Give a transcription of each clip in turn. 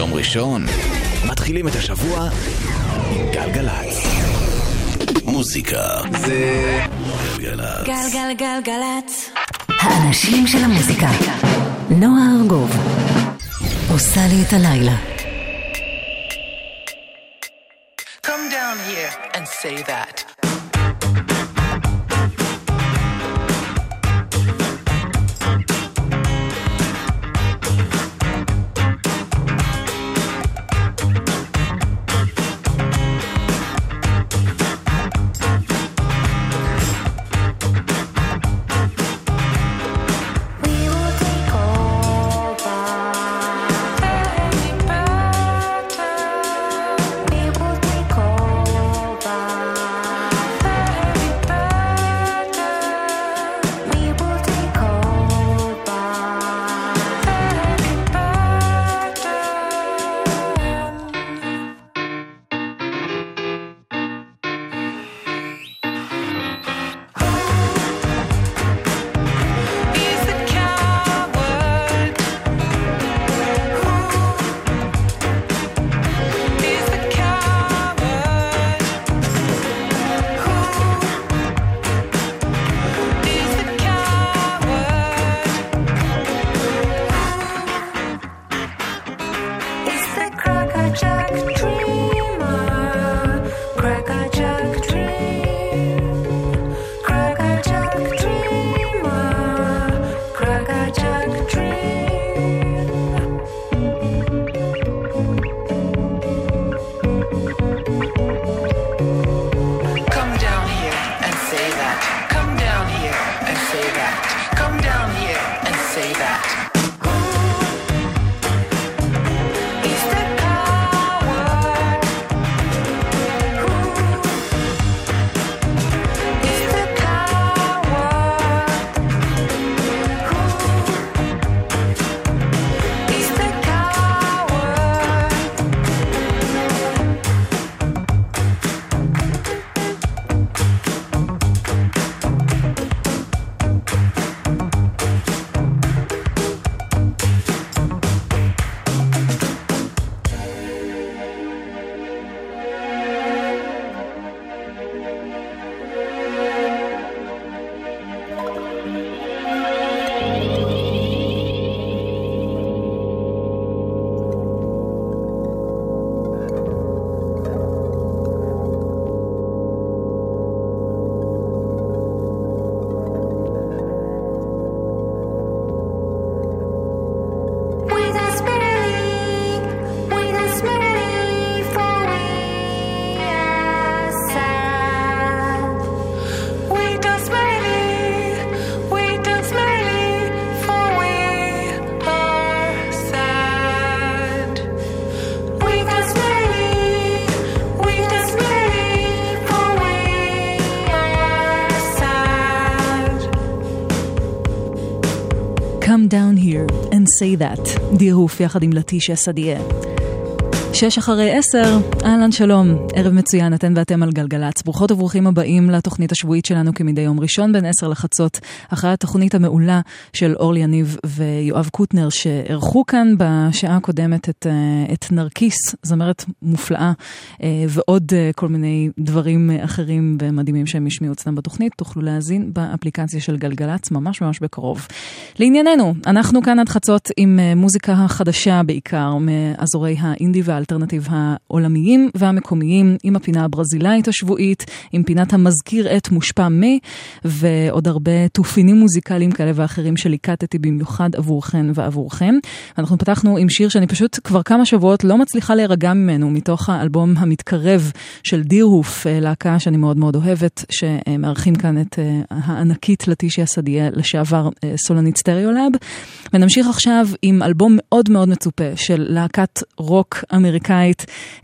יום ראשון מתחילים את השבוע עם גלגלצ. מוזיקה זה גלגלצ. גלגלגלגלצ. האנשים של המוזיקה. נועה ארגוב עושה לי את הלילה. Come down here and say that. Say that, דירוף יחד עם לטישיה סדיה. שש אחרי עשר, אהלן שלום, ערב מצוין, אתן ואתם על גלגלצ. ברוכות וברוכים הבאים לתוכנית השבועית שלנו כמדי יום ראשון בין עשר לחצות, אחרי התוכנית המעולה של אורלי יניב ויואב קוטנר, שאירחו כאן בשעה הקודמת את, אה, את נרקיס, זמרת מופלאה, אה, ועוד אה, כל מיני דברים אחרים ומדהימים שהם השמיעו אצלם בתוכנית. תוכלו להאזין באפליקציה של גלגלצ ממש ממש בקרוב. לענייננו, אנחנו כאן עד חצות עם מוזיקה חדשה בעיקר, מאזורי האינדי והאלטרנטיב העולמיים והמקומיים, עם הפינה הברזילאית השבועית, עם פינת המזכיר את מושפע מ, ועוד הרבה תופינים מוזיקליים כאלה ואחרים שליקטתי במיוחד עבורכן ועבורכם. אנחנו פתחנו עם שיר שאני פשוט כבר כמה שבועות לא מצליחה להירגע ממנו, מתוך האלבום המתקרב של דירהוף, אה, להקה שאני מאוד מאוד אוהבת, שמארחים כאן את אה, הענקית לטישיה סדייר, לשעבר אה, סולנית סטריאולאב. ונמשיך עכשיו עם אלבום מאוד מאוד מצופה של להקת רוק אמריקאית.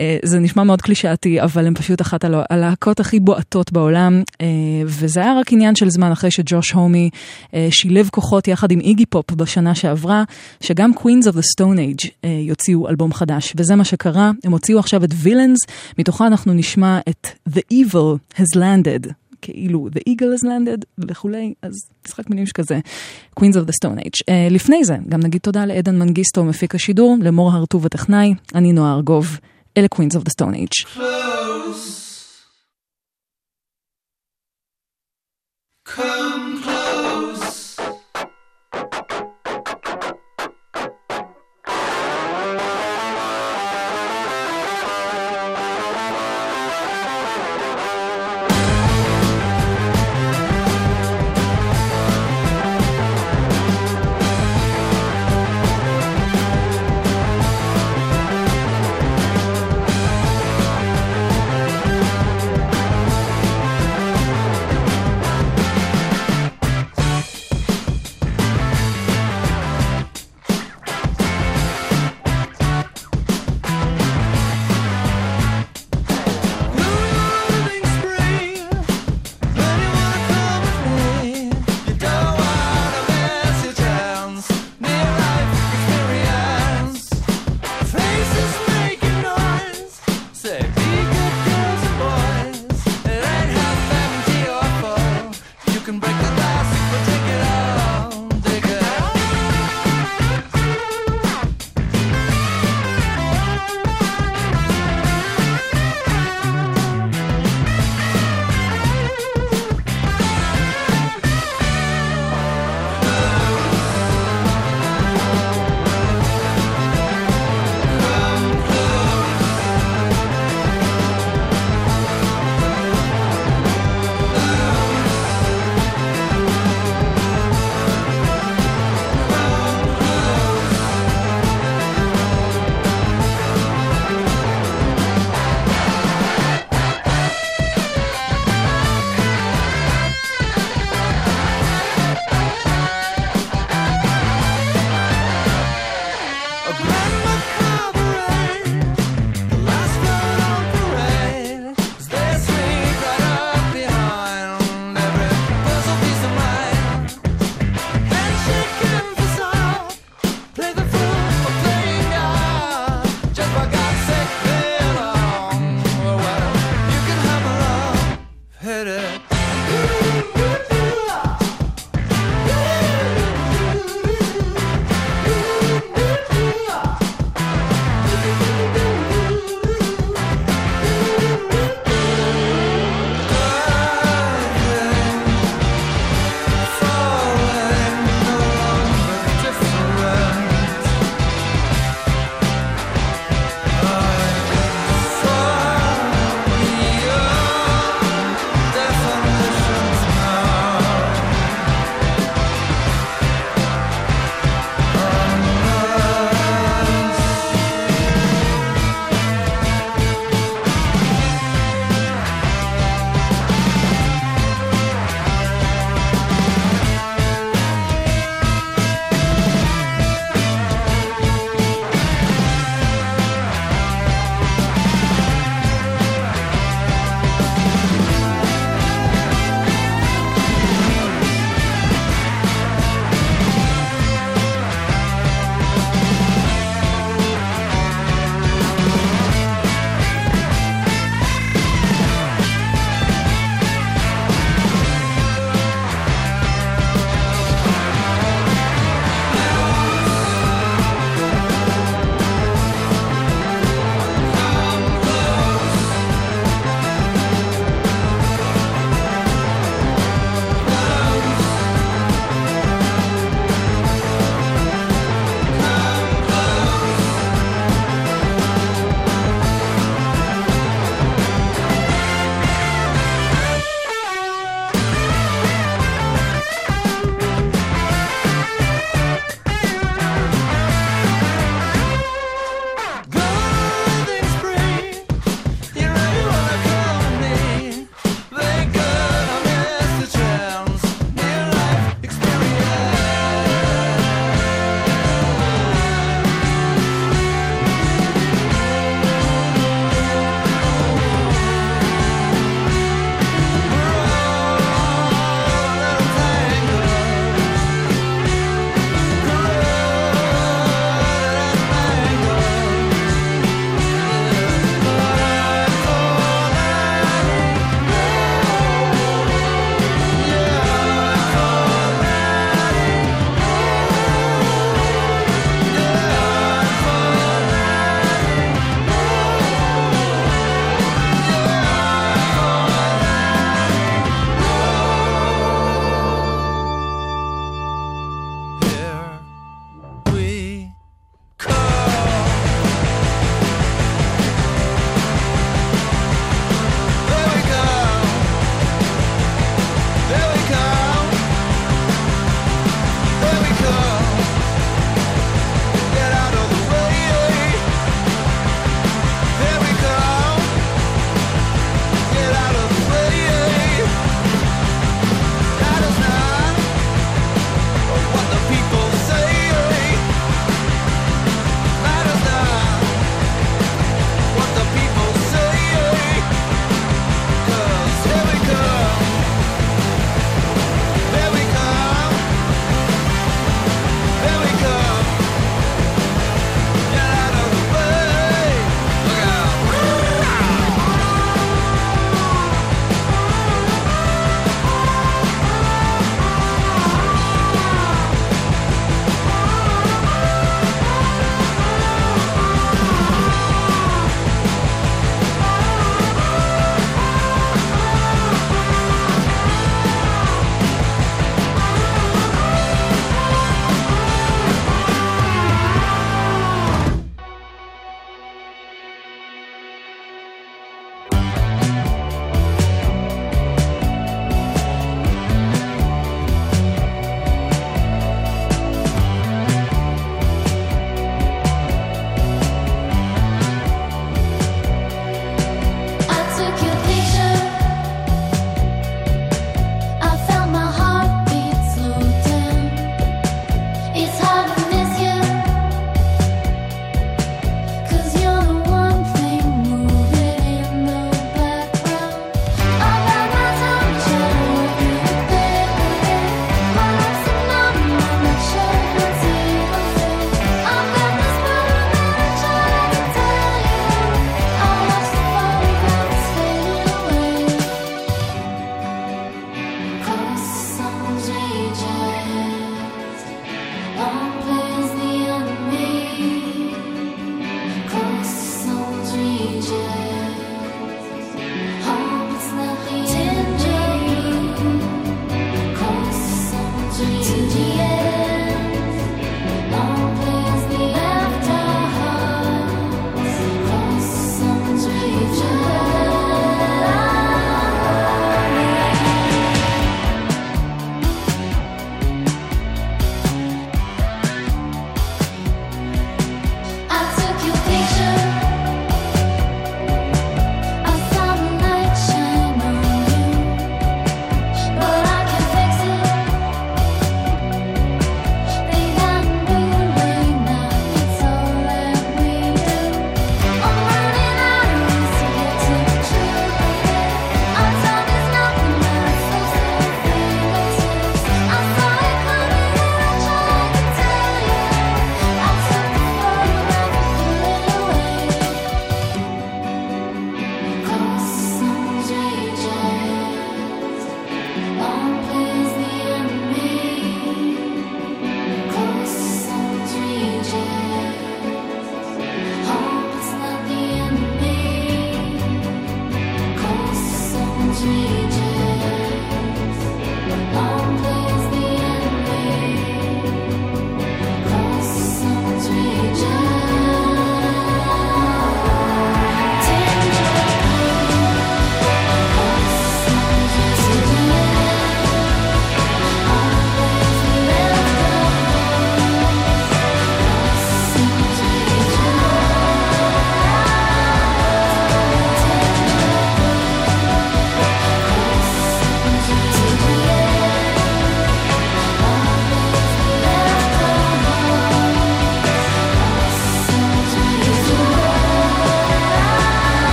אה, זה נשמע מאוד קלישאתי, אבל הם פשוט אחת הלהקות הכי בועטות בעולם, אה, וזה היה רק עניין של זמן אחרי שג'וש הומי אה, שילב כוחות יחד עם איגי פופ בשנה שעברה, שגם Queens of the Stone Age יוציאו אלבום חדש, וזה מה שקרה, הם הוציאו עכשיו את וילאנס, מתוכה אנחנו נשמע את The Evil Has Landed. כאילו The Eagle has landed וכולי, אז משחק מילים שכזה, Queens of the Stone Age. Uh, לפני זה, גם נגיד תודה לעדן מנגיסטו, מפיק השידור, למור הרטוב הטכנאי, אני נועה ארגוב, אלה Queens of the Stone Age. Come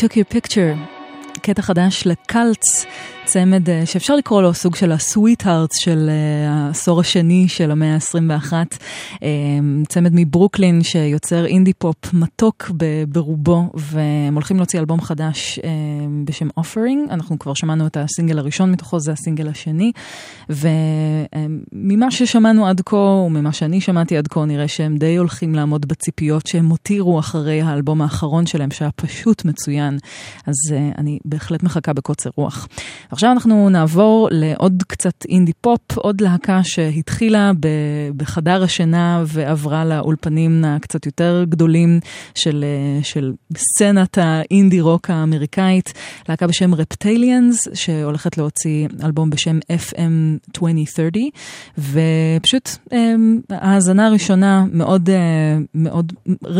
took your picture, קטע חדש לקלץ, צמד אה, שאפשר לקרוא לו סוג של ה sweethearts של אה, העשור השני של המאה ה-21. אה, צמד מברוקלין שיוצר אינדי פופ מתוק ברובו, והם הולכים להוציא אלבום חדש בשם Offering. אנחנו כבר שמענו את הסינגל הראשון מתוכו, זה הסינגל השני. וממה ששמענו עד כה, וממה שאני שמעתי עד כה, נראה שהם די הולכים לעמוד בציפיות שהם הותירו אחרי האלבום האחרון שלהם, שהיה פשוט מצוין. אז אני בהחלט מחכה בקוצר רוח. עכשיו אנחנו נעבור לעוד קצת אינדי פופ, עוד להקה שהתחילה בחדר השינה ועברה לאולפנים הקצת יותר גדולים של, אה, של סצנת האינדי רוק האמריקאית, להקה בשם רפטליאנס, שהולכת להוציא אלבום בשם FM 2030, ופשוט אה, ההאזנה הראשונה מאוד, אה, מאוד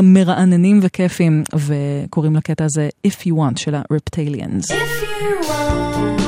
מרעננים וכיפים, וקוראים לקטע הזה If You Want של הרפטליאנס. If you want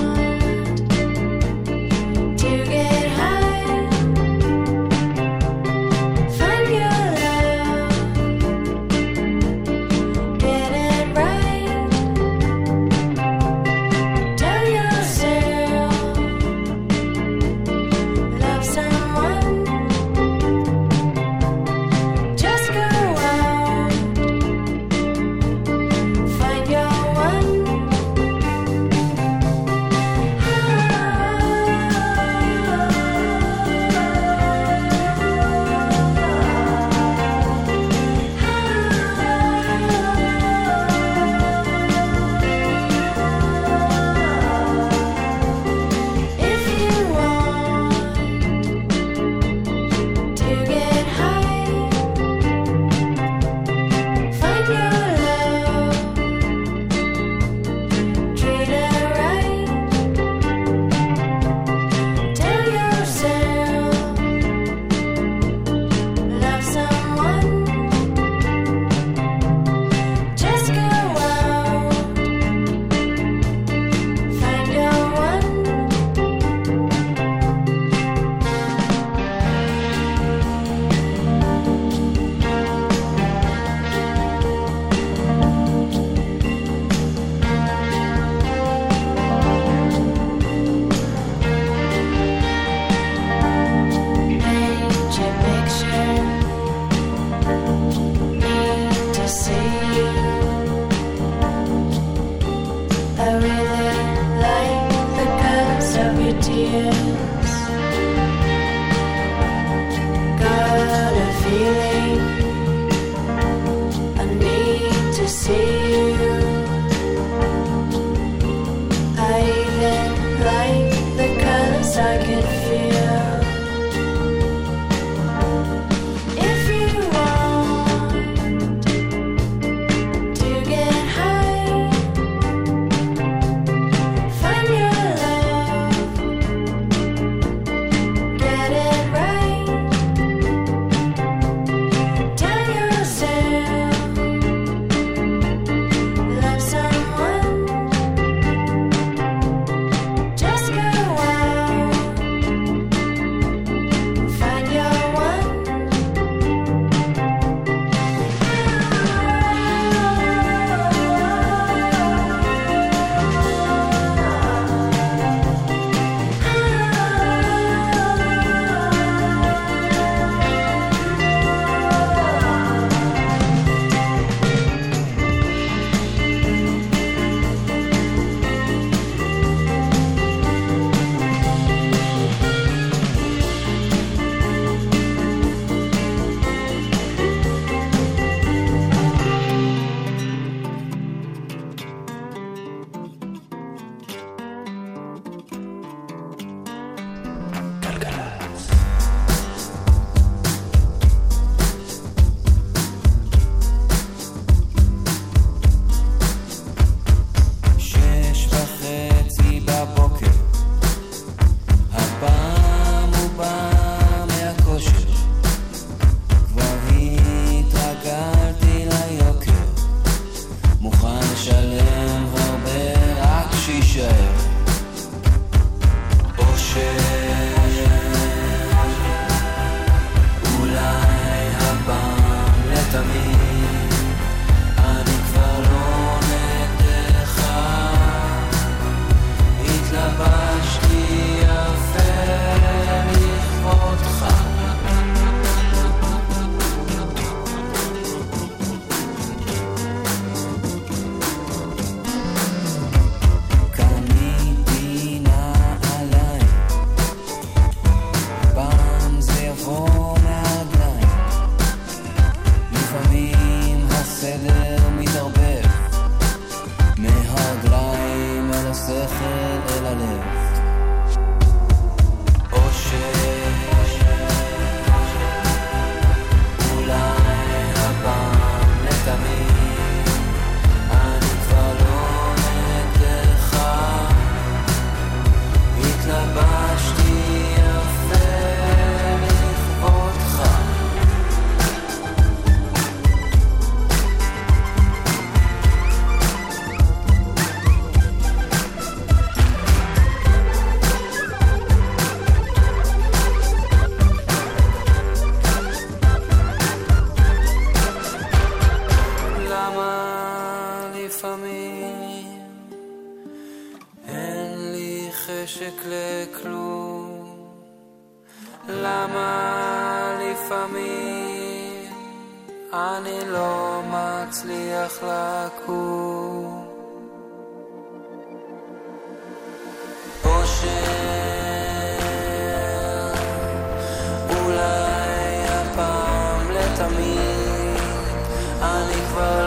אני כבר לא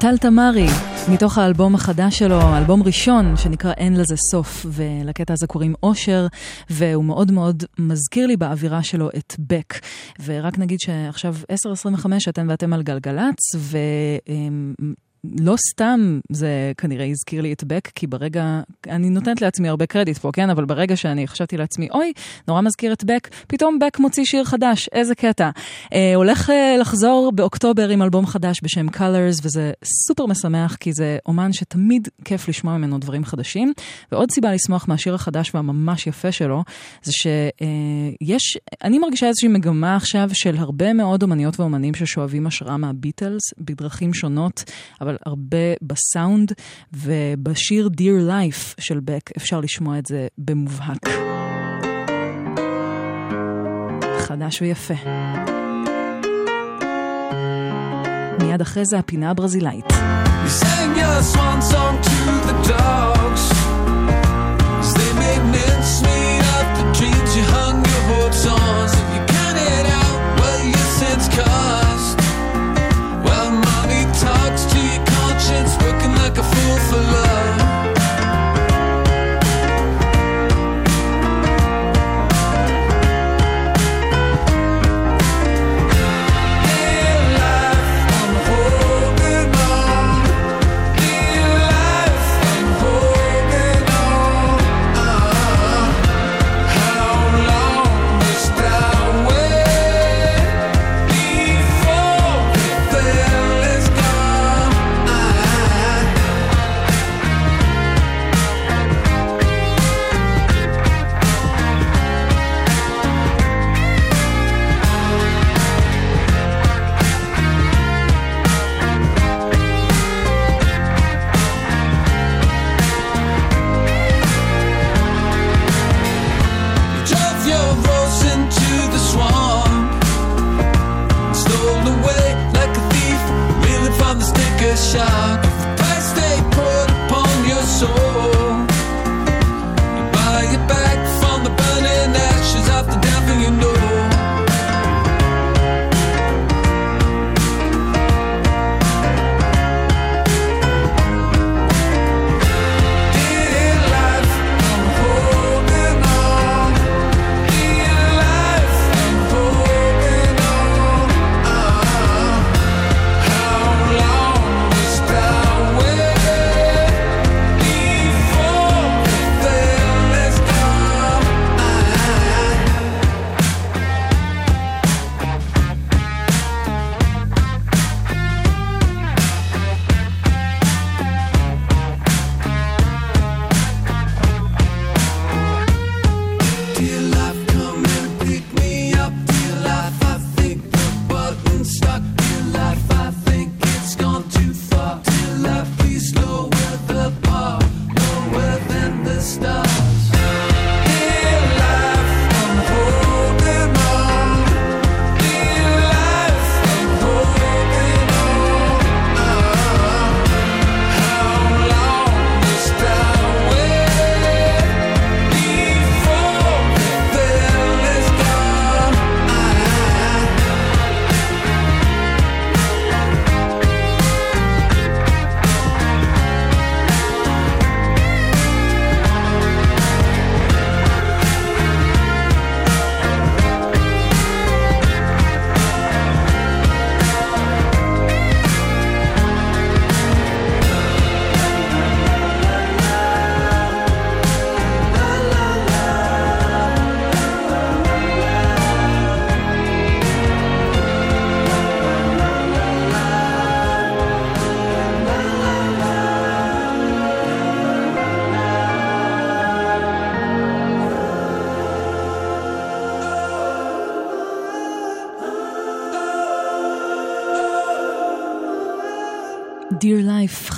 טל תמרי, מתוך האלבום החדש שלו, אלבום ראשון שנקרא אין לזה סוף, ולקטע הזה קוראים אושר, והוא מאוד מאוד מזכיר לי באווירה שלו את בק. ורק נגיד שעכשיו 10.25 אתם ואתם על גלגלצ, ו... לא סתם זה כנראה הזכיר לי את בק, כי ברגע, אני נותנת לעצמי הרבה קרדיט פה, כן? אבל ברגע שאני חשבתי לעצמי, אוי, נורא מזכיר את בק, פתאום בק מוציא שיר חדש, איזה קטע. אה, הולך אה, לחזור באוקטובר עם אלבום חדש בשם Colors, וזה סופר משמח, כי זה אומן שתמיד כיף לשמוע ממנו דברים חדשים. ועוד סיבה לשמוח מהשיר החדש והממש יפה שלו, זה שיש, אני מרגישה איזושהי מגמה עכשיו של הרבה מאוד אומניות ואומנים ששואבים השראה מהביטלס בדרכים שונות, אבל הרבה בסאונד, ובשיר Dear Life של בק אפשר לשמוע את זה במובהק. חדש ויפה. מיד אחרי זה הפינה הברזילאית. You sang your swan song to the dogs Shock.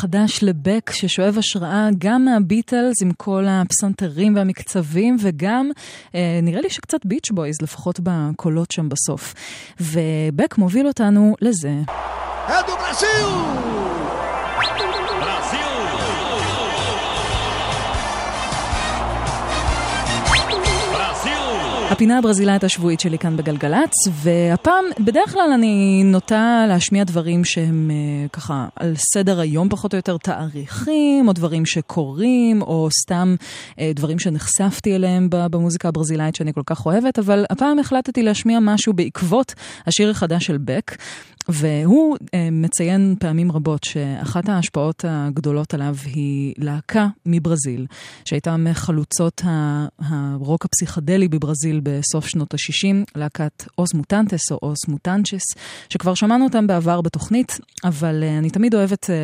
חדש לבק ששואב השראה גם מהביטלס עם כל הפסנתרים והמקצבים וגם אה, נראה לי שקצת ביץ' בויז לפחות בקולות שם בסוף. ובק מוביל אותנו לזה. É do הפינה הברזילאית השבועית שלי כאן בגלגלצ, והפעם, בדרך כלל אני נוטה להשמיע דברים שהם אה, ככה על סדר היום פחות או יותר תאריכים, או דברים שקורים, או סתם אה, דברים שנחשפתי אליהם במוזיקה הברזילאית שאני כל כך אוהבת, אבל הפעם החלטתי להשמיע משהו בעקבות השיר החדש של בק. והוא אה, מציין פעמים רבות שאחת ההשפעות הגדולות עליו היא להקה מברזיל, שהייתה מחלוצות הרוק הפסיכדלי בברזיל בסוף שנות ה-60, להקת אוס מוטנטס או אוס מוטנצ'ס, שכבר שמענו אותם בעבר בתוכנית, אבל אה, אני תמיד אוהבת אה,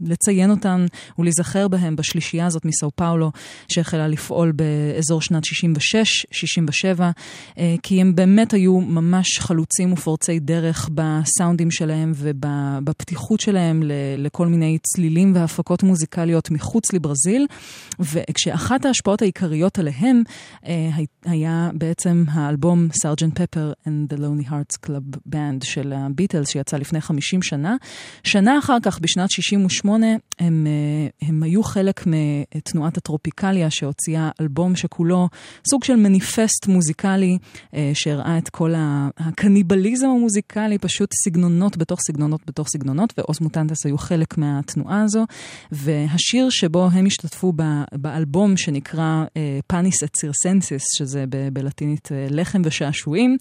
לציין אותם ולהיזכר בהם בשלישייה הזאת מסאו פאולו, שהחלה לפעול באזור שנת 66-67, אה, כי הם באמת היו ממש חלוצים ופורצי דרך בסאונדים שלהם ובפתיחות שלהם לכל מיני צלילים והפקות מוזיקליות מחוץ לברזיל, וכשאחת ההשפעות העיקריות עליהם אה, הי- היה בעצם האלבום סארג'נט פפר and the Lonely Hearts Club Band של הביטלס שיצא לפני 50 שנה. שנה אחר כך, בשנת 68, הם, אה, הם היו חלק מתנועת הטרופיקליה שהוציאה אלבום שכולו סוג של מניפסט מוזיקלי אה, שהראה את כל הקניבליזם המוזיקלי, פשוט סגנונות בתוך סגנונות בתוך סגנונות, ואוס מוטנטס היו חלק מהתנועה הזו. והשיר שבו הם השתתפו באלבום שנקרא פאניס את סירסנסיס, שזה בלטינית אה, לחם ושעשועים,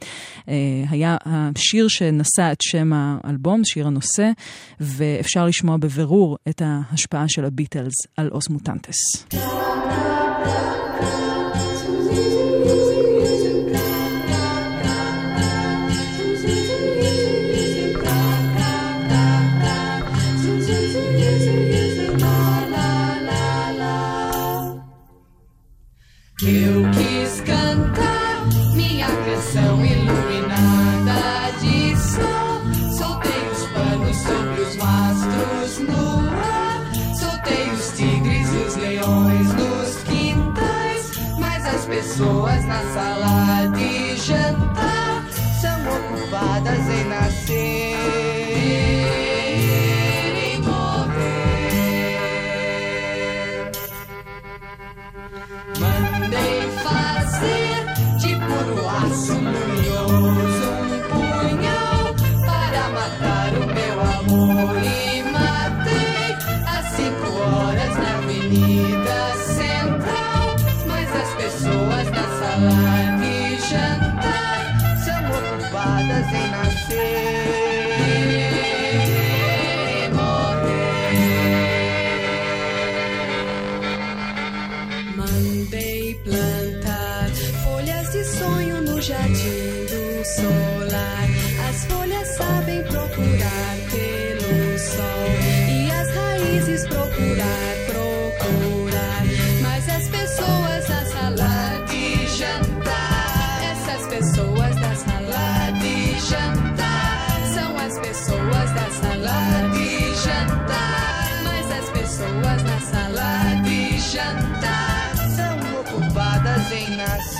אה, היה השיר שנשא את שם האלבום, שיר הנושא, ואפשר לשמוע בבירור את ההשפעה של הביטלס על אוס מוטנטס. Eu pessoas na sala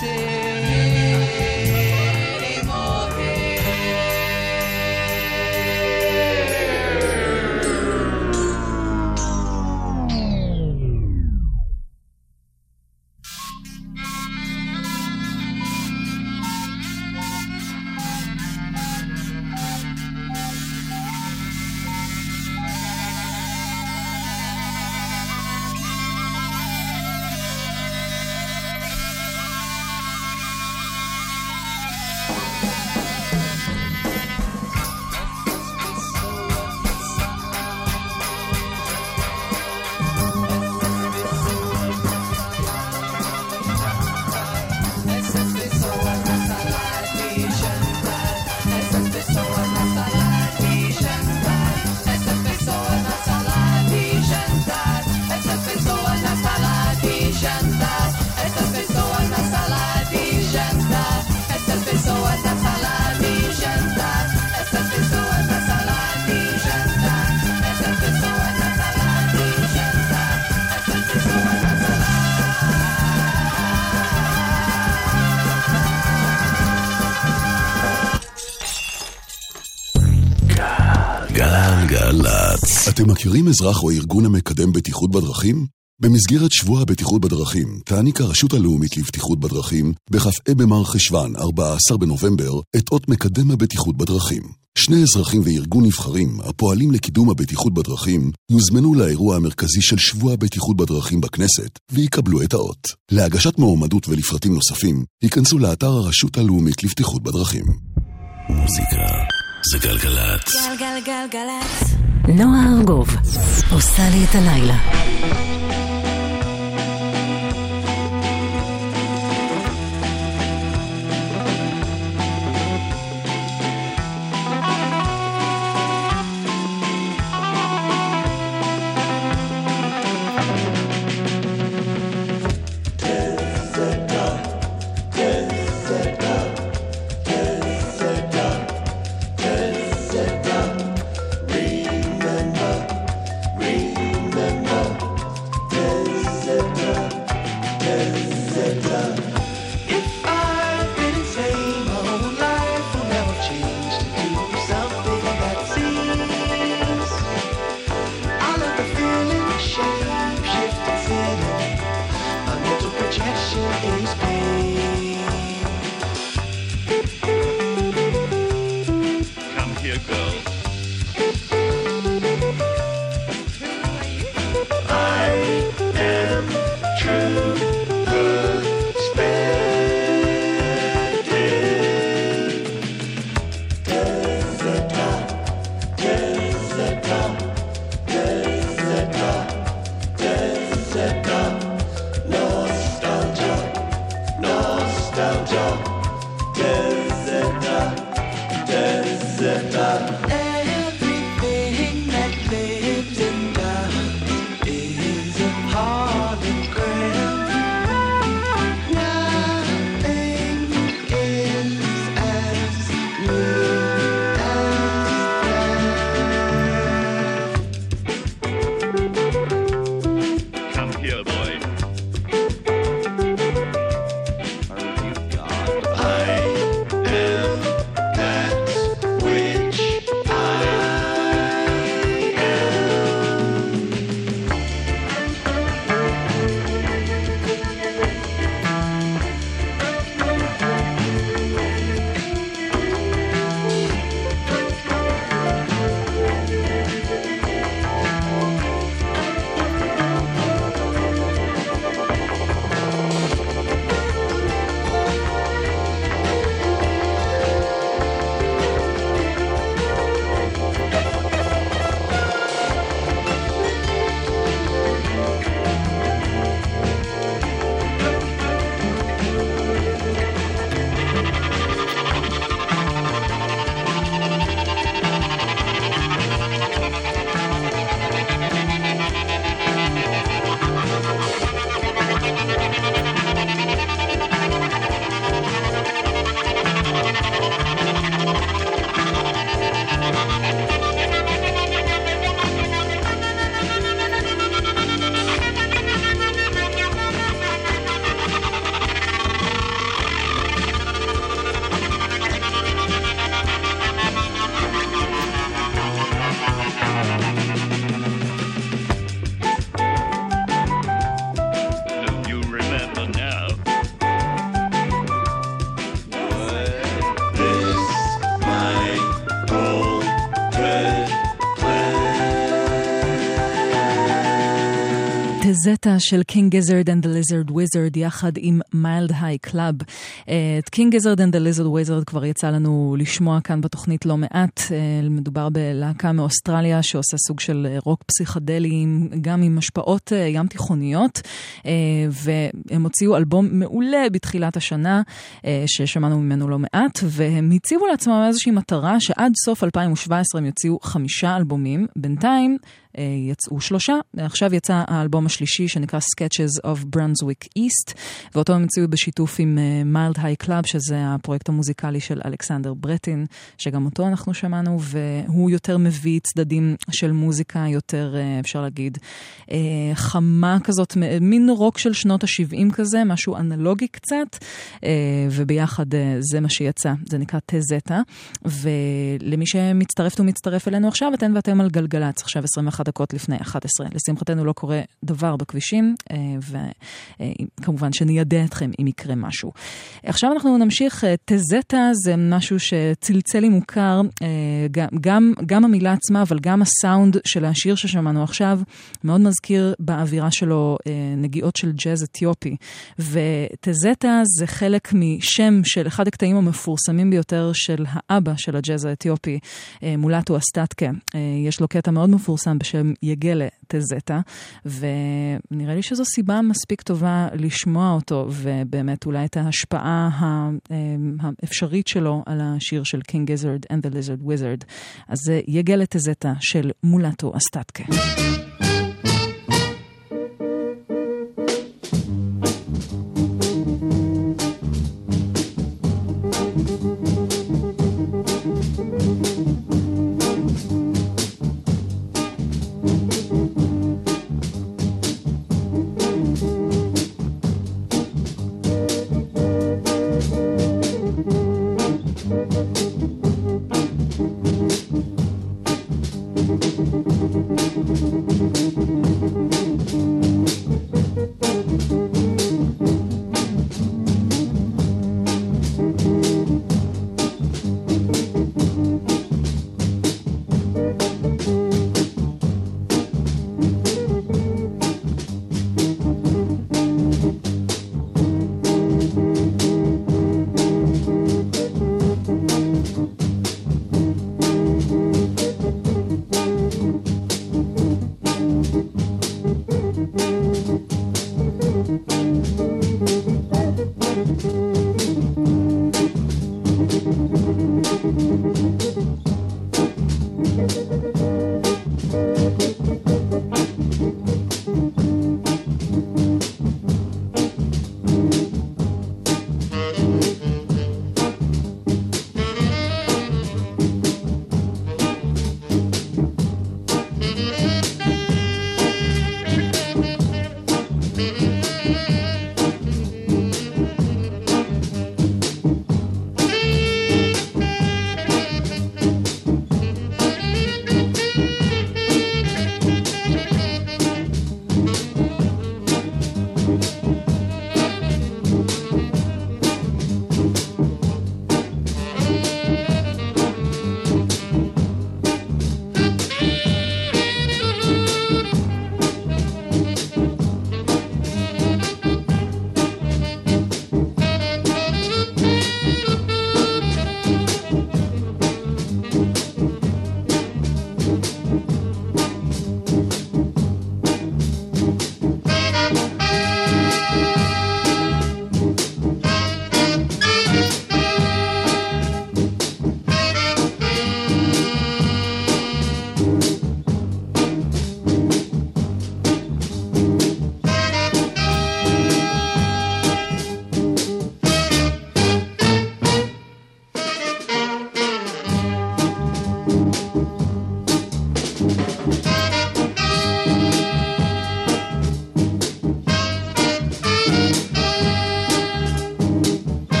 say אזרח או ארגון המקדם בטיחות בדרכים? במסגרת שבוע הבטיחות בדרכים, תעניק הרשות הלאומית לבטיחות בדרכים, בכ"ה במרחשוון, 14 בנובמבר, את אות מקדם הבטיחות בדרכים. שני אזרחים וארגון נבחרים, הפועלים לקידום הבטיחות בדרכים, יוזמנו לאירוע המרכזי של שבוע הבטיחות בדרכים בכנסת, ויקבלו את האות. להגשת מועמדות ולפרטים נוספים, היכנסו לאתר הרשות הלאומית לבטיחות בדרכים. מוזיקה זה גלגלצ. גלגלגלגלצ. נועה ארגוב עושה לי את הלילה. תזטה של King Gizzard and the Lizard Wizard יחד עם Mild High Club. את King Gizzard and the Lizard Wizard כבר יצא לנו לשמוע כאן בתוכנית לא מעט. אה, מדובר בלהקה מאוסטרליה שעושה סוג של אה, רוק פסיכדלי, גם עם השפעות ים תיכוניות, אה, והם הוציאו אלבום מעולה בתחילת השנה, ששמענו ממנו לא מעט, והם הציבו לעצמם איזושהי מטרה שעד סוף 2017 הם יוציאו חמישה אלבומים. בינתיים יצאו שלושה. עכשיו יצא האלבום השלישי שנקרא Sketches of Brunswick East, ואותו הם הוציאו בשיתוף עם Mild High Club, שזה הפרויקט המוזיקלי של אלכסנדר ברטין, שגם אותו אנחנו שמענו, והוא יותר מביא צדדים של מוזיקה יותר, אה, אפשר להגיד, אה, חמה כזאת, מין רוק של שנות ה-70 כזה, משהו אנלוגי קצת, אה, וביחד אה, זה מה שיצא, זה נקרא טזטה. ולמי שמצטרפת ומצטרף אלינו עכשיו, אתן ואתם על גלגלצ, עכשיו 21 דקות לפני 11. לשמחתנו לא קורה דבר בכבישים, אה, וכמובן שניידע אתכם אם יקרה משהו. עכשיו אנחנו נמשיך, אה, טזטה זה משהו שצלצל לי מוכר, אה, גם, גם, גם המילה עצמה, אבל גם הסאונד של השיר ששמענו עכשיו, מאוד מזכיר באווירה שלו אה, נגיעות של ג'אז אתיופי. וטזטה זה חלק משם של אחד הקטעים המפורסמים ביותר של האבא של הג'אז האתיופי, אה, מולטו אסטטקה. אה, יש לו קטע מאוד מפורסם בשם יגלה טזטה, ונראה לי שזו סיבה מספיק טובה לשמוע אותו, ובאמת אולי את ההשפעה אה, האפשרית שלו על השיר של King Gizzard and the Lizard Wizard. אז זה יגלה טזטה של מולטו אסטטקה.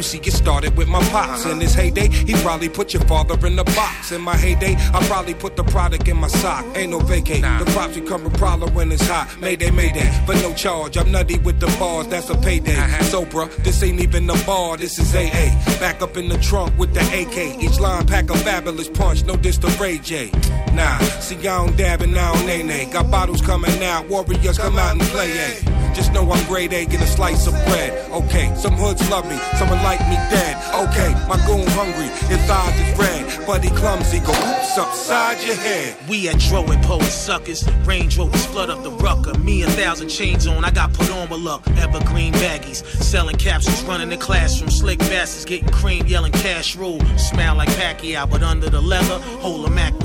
You see, it started with my pops. In his heyday, he probably put your father in the box. In my heyday, I probably put the product in my sock. Ain't no vacate. The props become a problem when it's hot. Mayday, mayday, but no charge. I'm nutty with the bars, that's a payday. So, bruh, this ain't even a bar, this is AA. Back up in the trunk with the AK. Each line pack a fabulous punch, no diss to Ray J. Nah, see, I don't dab and nay nay. Got bottles coming out, warriors come out and play. Just know I'm grade A, get a slice of bread. Okay, some hoods love me, someone like me dead. Okay, my goon hungry, his eyes is red. He clumsy, go oops upside your head. We at Dro and Poe suckers. Range Rovers flood up the rucker. Me a thousand chains on, I got put on with luck. Evergreen baggies, selling capsules, running the classroom. Slick bastards getting cream, yelling cash rule. Smell like Pacquiao, but under the leather, hold a Mac 10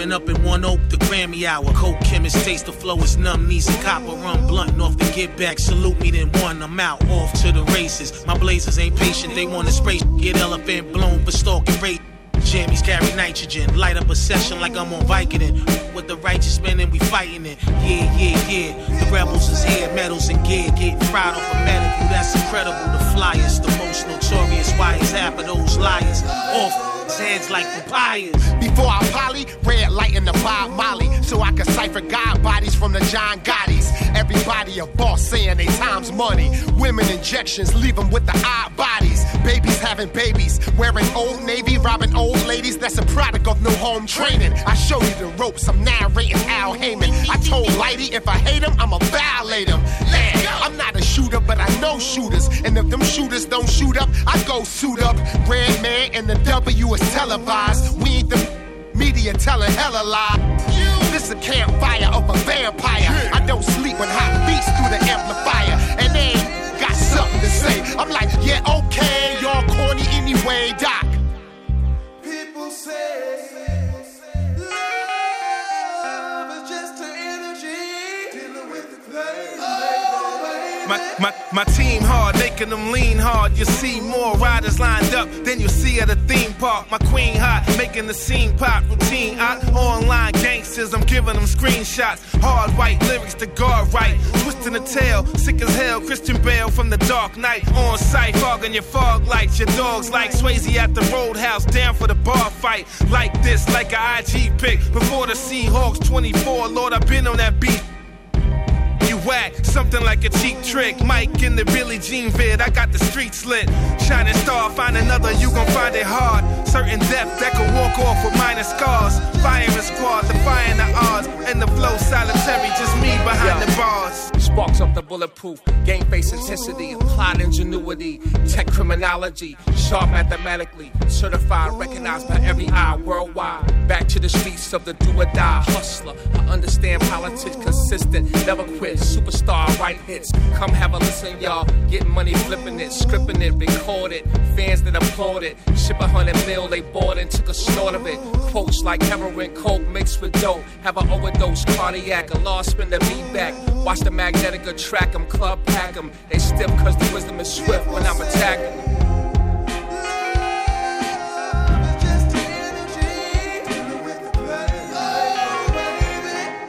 up in one oak. The Grammy hour, coke chemist taste the flow is numb. Knees and copper run blunt off the get back. Salute me then one. I'm out off to the races. My blazers ain't patient, they want to spray. Get elephant blown for stalking rate. Jammies carry nitrogen, light up a session like I'm on Vicodin. With the righteous men and we fighting it. Yeah, yeah, yeah. The rebels is here, medals and gear, getting fried off a medical. That's incredible. The flyers, the most notorious. Why is half of those liars off? Heads like papayas. Before I poly, red light in the Bob Molly, so I can cipher God bodies from the John Gottis. Everybody a boss saying they time's money. Women injections leave them with the odd bodies. Babies having babies, wearing old navy, robbing old ladies. That's a product of no home training. I show you the ropes, I'm narrating Al Heyman. I told Lighty if I hate him, I'ma violate him. Shooters. And if them shooters don't shoot up, I go suit up. Red man and the W is televised. We ain't the media telling hella lie. This a campfire of a vampire. I don't sleep when hot beats through the amplifier. My, my, my team hard, making them lean hard. You see more riders lined up than you see at a theme park. My queen hot, making the scene pop routine. Out online gangsters, I'm giving them screenshots. Hard white lyrics to guard right. Twisting the tail, sick as hell. Christian Bale from the dark night. On sight, fogging your fog lights. Your dogs like Swayze at the roadhouse, down for the bar fight. Like this, like a IG pick. Before the Seahawks 24, Lord, I've been on that beat. Whack, something like a cheap trick. Mike in the Billie Jean vid, I got the streets lit. Shining star, find another, you gon' find it hard. Certain depth that can walk off with minor scars. Firing squad, defying the odds. And the flow solitary, just me behind the bars. Sparks up the bulletproof, game face intensity, applied ingenuity, tech criminology, sharp mathematically, certified, recognized by every eye worldwide. Back to the streets of the do or die hustler. I understand politics, consistent, never quit, superstar, write hits. Come have a listen, y'all. Get money flipping it, scripting it, record it. Fans that applaud it, ship a hundred mil, they bought and took a snort of it. Quotes like heroin, coke mixed with dope. Have an overdose, cardiac, a lost spin the beat back. Watch the magnetica track 'em, club pack 'em. They stiff cause the wisdom is swift when I'm attacking.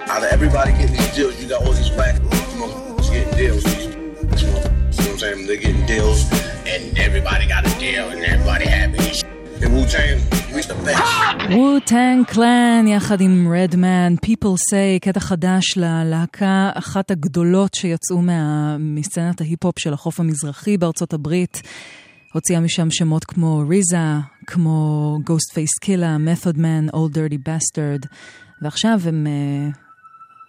Out of everybody getting these deals, you got all these black motherfuckers getting deals. You know what I'm saying? They're getting deals, and everybody got a deal, and everybody happy. And shit. And Wu Tang, we the best. wu-טנג קלן יחד עם רדמן, People say, קטע חדש ללהקה, אחת הגדולות שיצאו מה... מסצנת ההיפ-הופ של החוף המזרחי בארצות הברית. הוציאה משם שמות כמו ריזה, כמו Ghost Face Killa, Method Man, Old Dirty Bastard, ועכשיו הם אה,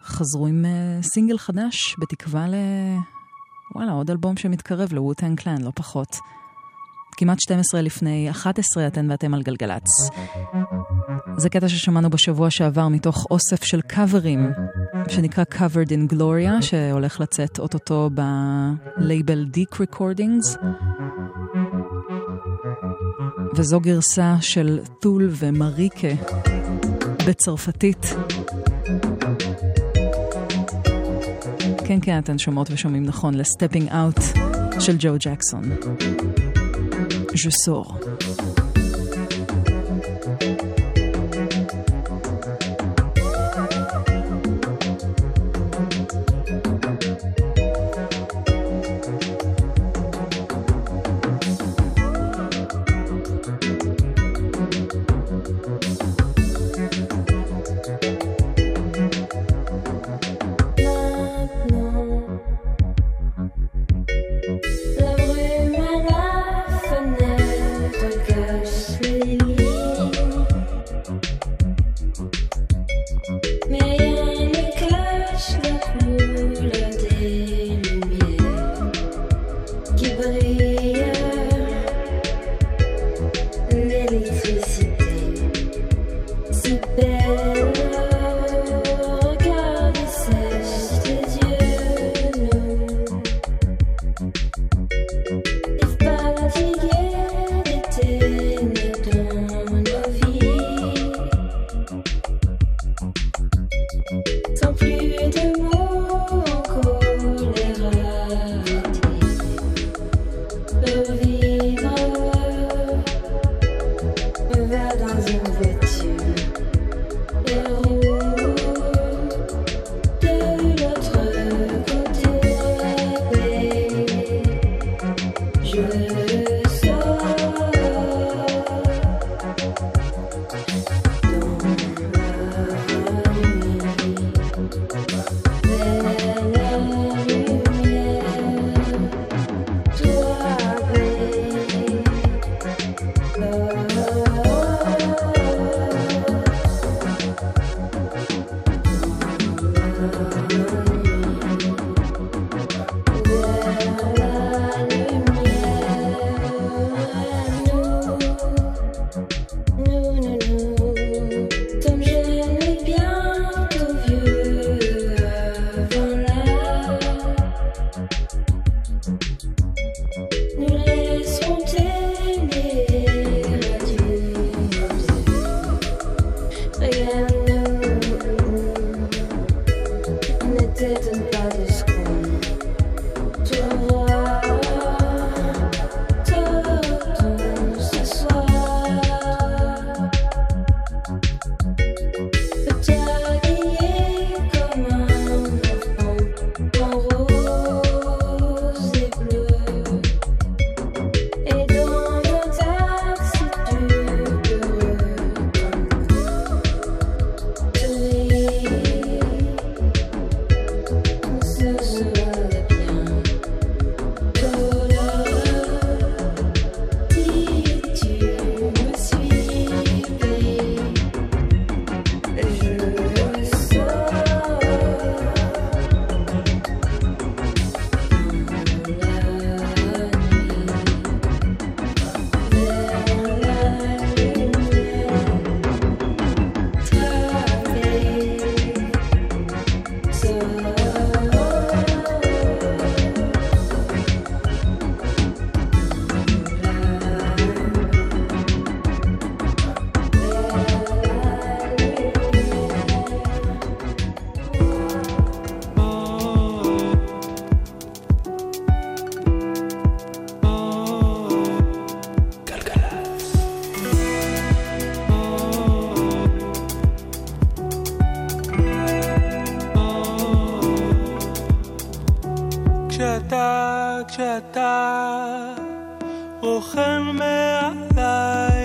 חזרו עם אה, סינגל חדש, בתקווה ל... וואלה, עוד אלבום שמתקרב ל Wu-Tang Clan, לא פחות. כמעט 12 לפני 11 אתן ואתם על גלגלצ. זה קטע ששמענו בשבוע שעבר מתוך אוסף של קאברים, שנקרא Covered in Gloria, שהולך לצאת אוטוטו בלייבל Deek Recordings. וזו גרסה של תול ומריקה בצרפתית. כן, כן, אתן שומעות ושומעים נכון, לסטפינג אאוט של ג'ו ג'קסון. Je sors. אוכל מעליי.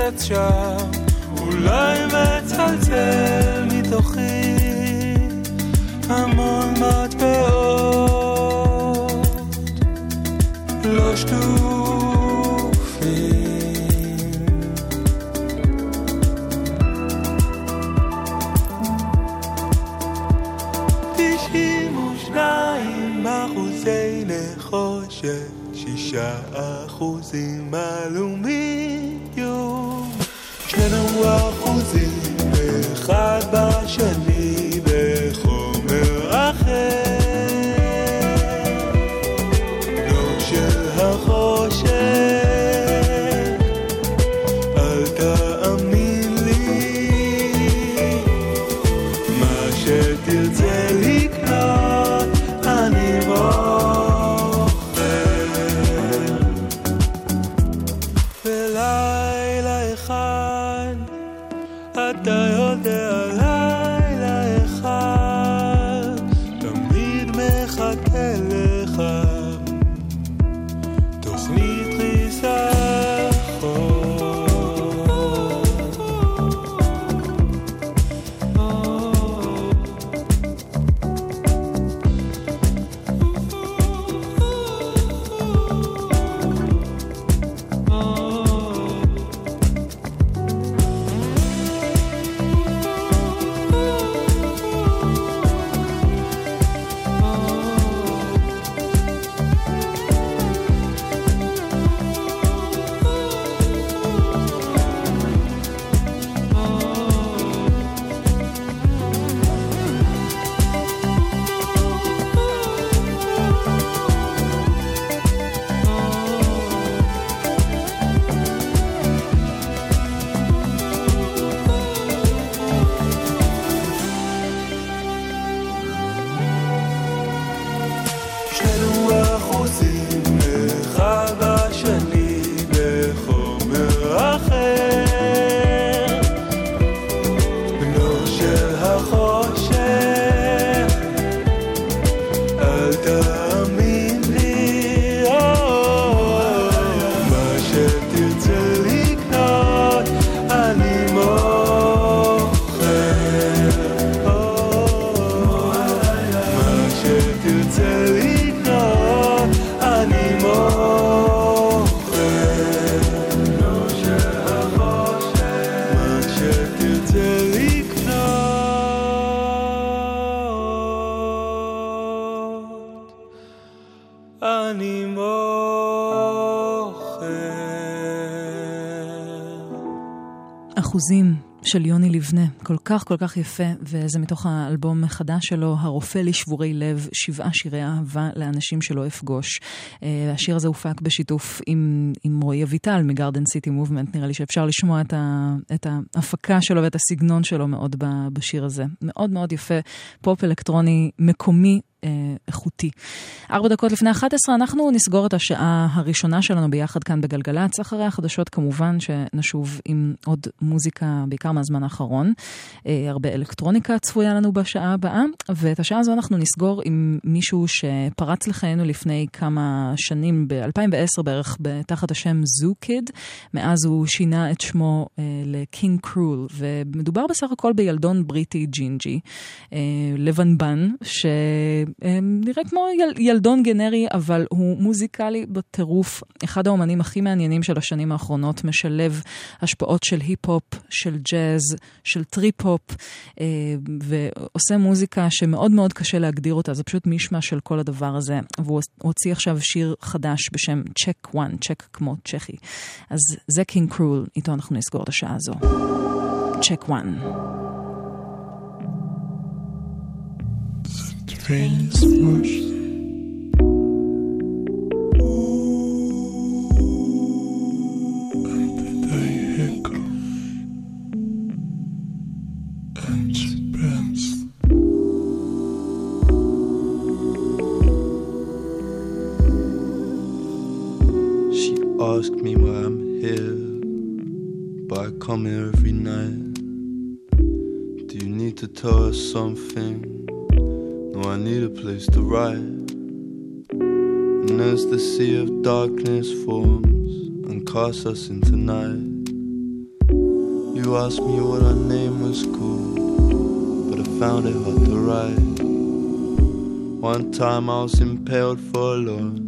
נמצאת שם, אולי מצלצל מתוכי המון מטבעות לא שטופים. תשעים ושניים אחוזי נחושת, שישה אחוזים עלומים world. אחוזים של יוני לבנה, כל כך כל כך יפה, וזה מתוך האלבום החדש שלו, הרופא לשבורי לב, שבעה שירי אהבה לאנשים שלא אפגוש. אה, השיר הזה הופק בשיתוף עם, עם רועי אביטל מגרדן סיטי מובמנט, נראה לי שאפשר לשמוע את, ה, את ההפקה שלו ואת הסגנון שלו מאוד בשיר הזה. מאוד מאוד יפה, פופ אלקטרוני מקומי איכותי. ארבע דקות לפני 11 אנחנו נסגור את השעה הראשונה שלנו ביחד כאן בגלגלצ, אחרי החדשות כמובן שנשוב עם עוד מוזיקה, בעיקר מהזמן האחרון. אה, הרבה אלקטרוניקה צפויה לנו בשעה הבאה, ואת השעה הזו אנחנו נסגור עם מישהו שפרץ לחיינו לפני כמה שנים, ב-2010 בערך, תחת השם Zoo Kid. מאז הוא שינה את שמו אה, ל King Krule, ומדובר בסך הכל בילדון בריטי ג'ינג'י, אה, לבנבן, ש... נראה כמו יל, ילדון גנרי, אבל הוא מוזיקלי בטירוף. אחד האומנים הכי מעניינים של השנים האחרונות, משלב השפעות של היפ-הופ, של ג'אז, של טריפ-הופ, אה, ועושה מוזיקה שמאוד מאוד קשה להגדיר אותה, זה פשוט מישמש של כל הדבר הזה. והוא הוציא עכשיו שיר חדש בשם צ'ק 1, צ'ק כמו צ'כי. אז זה King Krule, איתו אנחנו נסגור את השעה הזו. צ'ק 1. She asked me why I'm here, but I come here every night. Do you need to tell her something? I need a place to ride. And as the sea of darkness forms and casts us into night, you asked me what our name was called, but I found it hard to write. One time I was impaled for a lot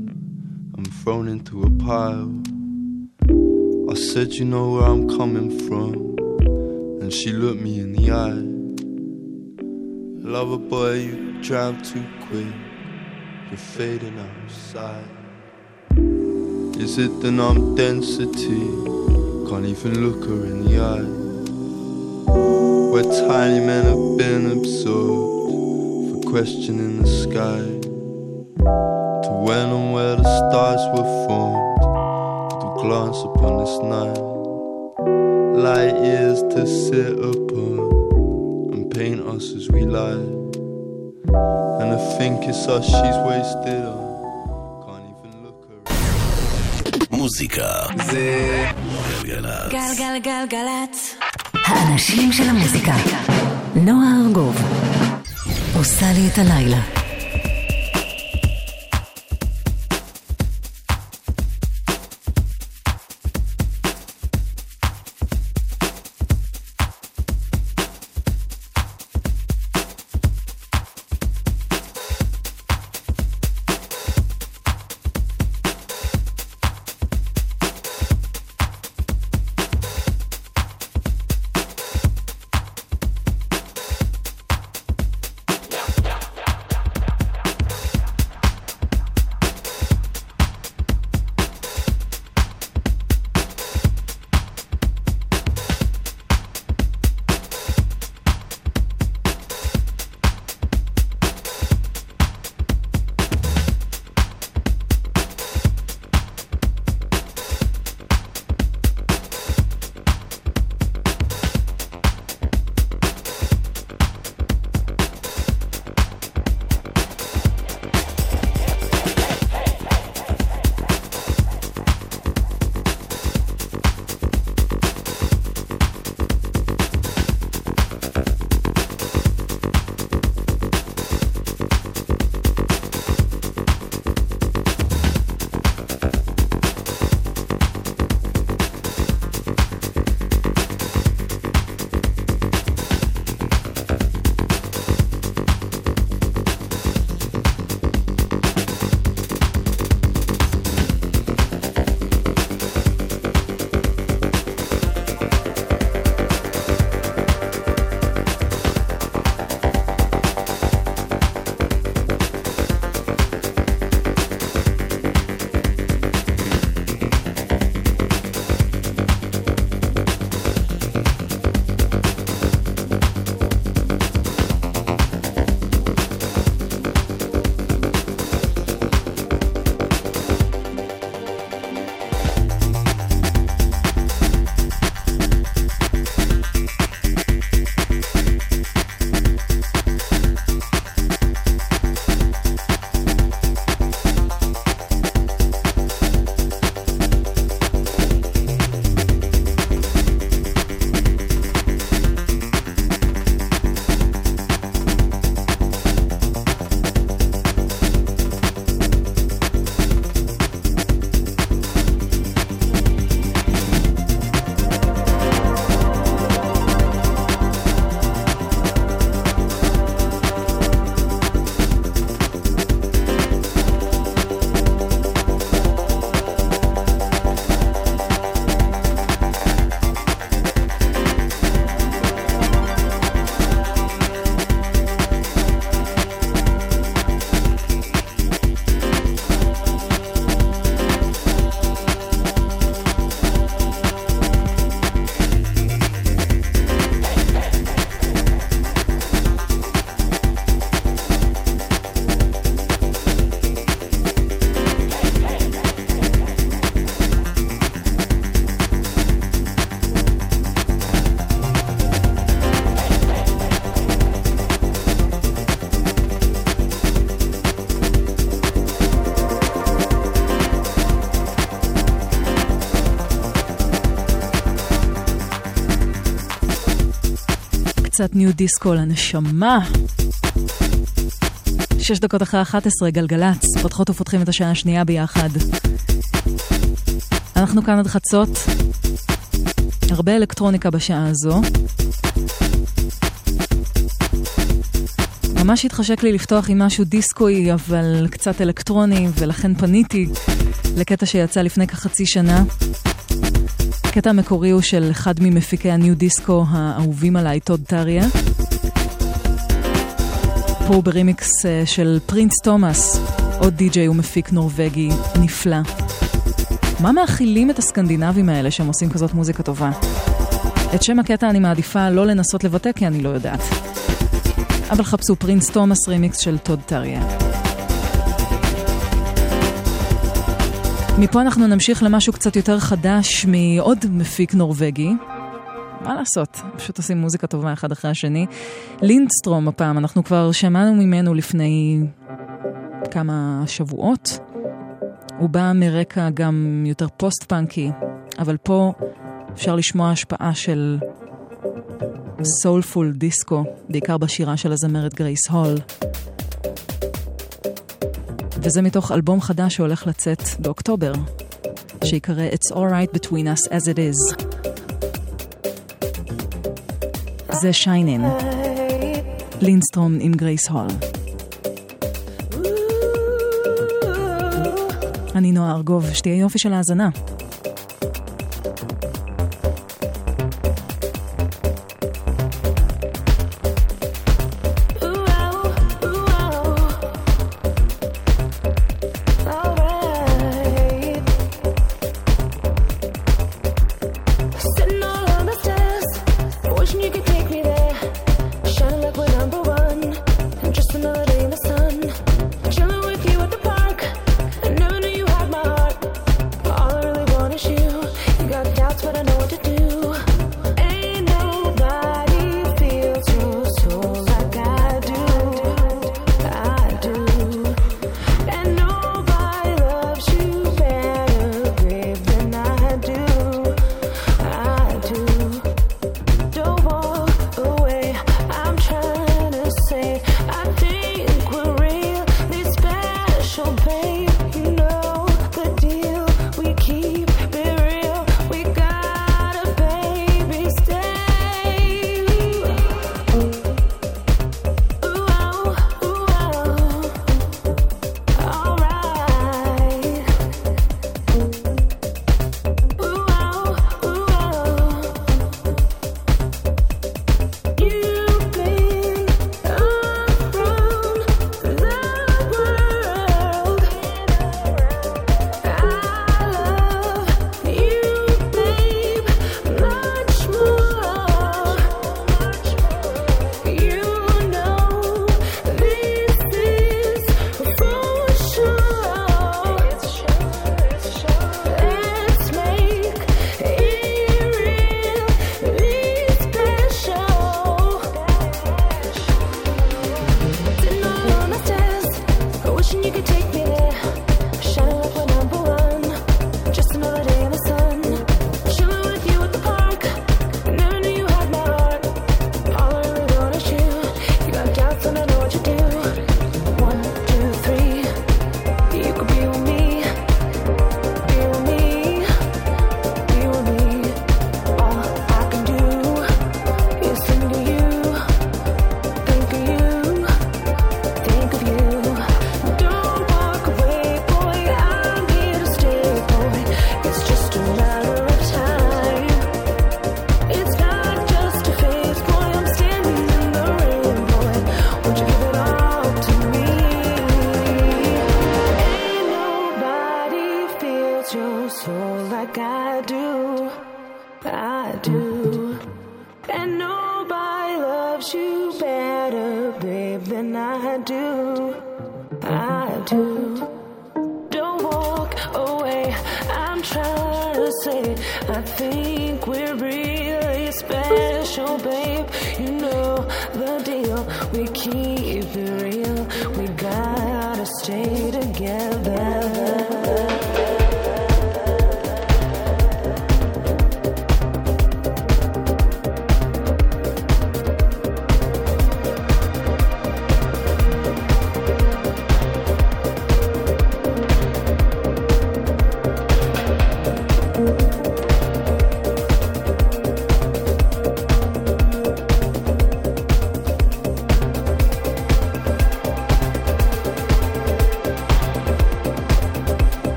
and thrown into a pile. I said, You know where I'm coming from, and she looked me in the eye. Lover boy, you drive too quick. You're fading outside. Is it the numb density? Can't even look her in the eye. Where tiny men have been absorbed for questioning the sky. To when and where the stars were formed. To glance upon this night. Light years to sit upon and paint us as we lie. And I think it's us she's wasted on. מוזיקה זה גלגלצ. גלגלגלגלצ. האנשים של המוזיקה. נועה ארגוב. עושה לי את הלילה. קצת ניו דיסקו לנשמה. שש דקות אחרי 11, גלגלצ, פותחות ופותחים את השעה השנייה ביחד. אנחנו כאן עד חצות, הרבה אלקטרוניקה בשעה הזו. ממש התחשק לי לפתוח עם משהו דיסקוי, אבל קצת אלקטרוני, ולכן פניתי לקטע שיצא לפני כחצי שנה. הקטע המקורי הוא של אחד ממפיקי ה nu disco האהובים עליי, טוד טריה. פה הוא ברימיקס אה, של Prins Thomas, עוד די-ג'יי ומפיק נורבגי נפלא. מה מאכילים את הסקנדינבים האלה שהם עושים כזאת מוזיקה טובה? את שם הקטע אני מעדיפה לא לנסות לבטא כי אני לא יודעת. אבל חפשו Prins Thomas רימיקס של טוד טריה. מפה אנחנו נמשיך למשהו קצת יותר חדש מעוד מפיק נורבגי. מה לעשות, פשוט עושים מוזיקה טובה אחד אחרי השני. Lindstrøm הפעם, אנחנו כבר שמענו ממנו לפני כמה שבועות. הוא בא מרקע גם יותר פוסט-פאנקי, אבל פה אפשר לשמוע השפעה של soulful disco, בעיקר בשירה של הזמרת גרייס הול. וזה מתוך אלבום חדש שהולך לצאת באוקטובר, שיקרא It's Alright Between Us As It Is. זה שיינין, לינסטרום עם גרייס הול. אני נועה ארגוב, שתהיה יופי של האזנה.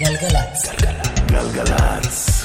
גלגלצ. גלגלצ.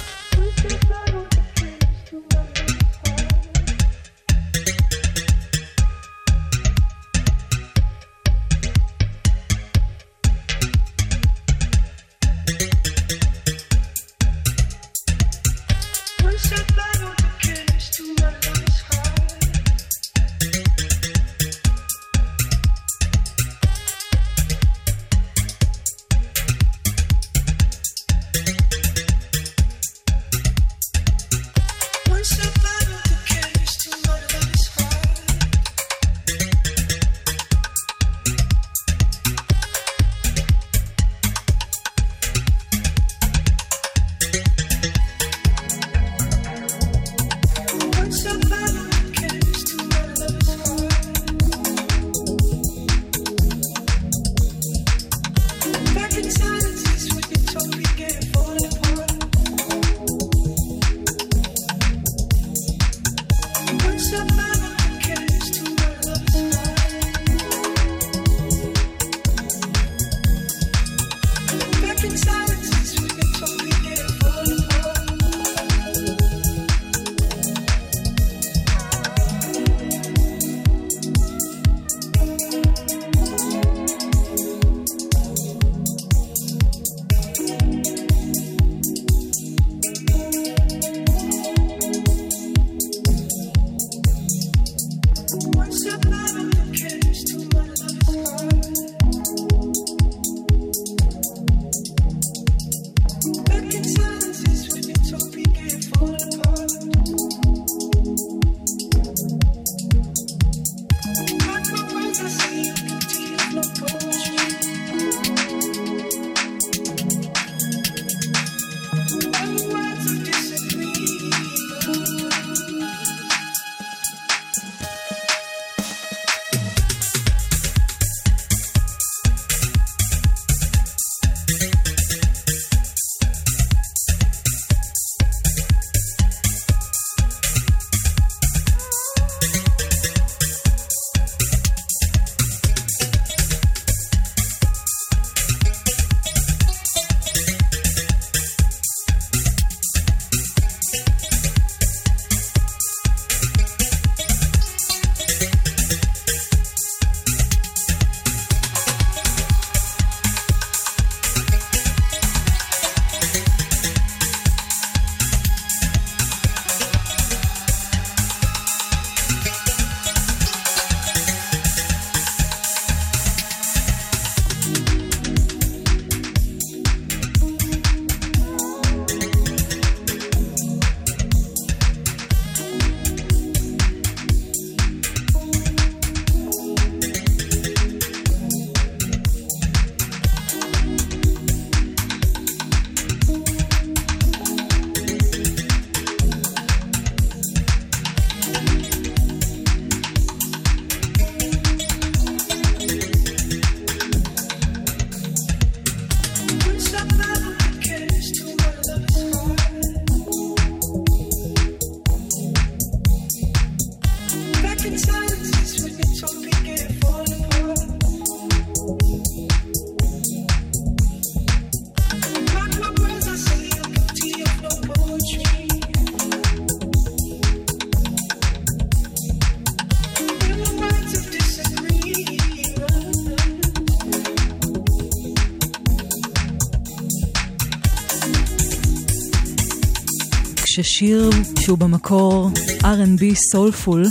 כששיר שהוא במקור R&B soulful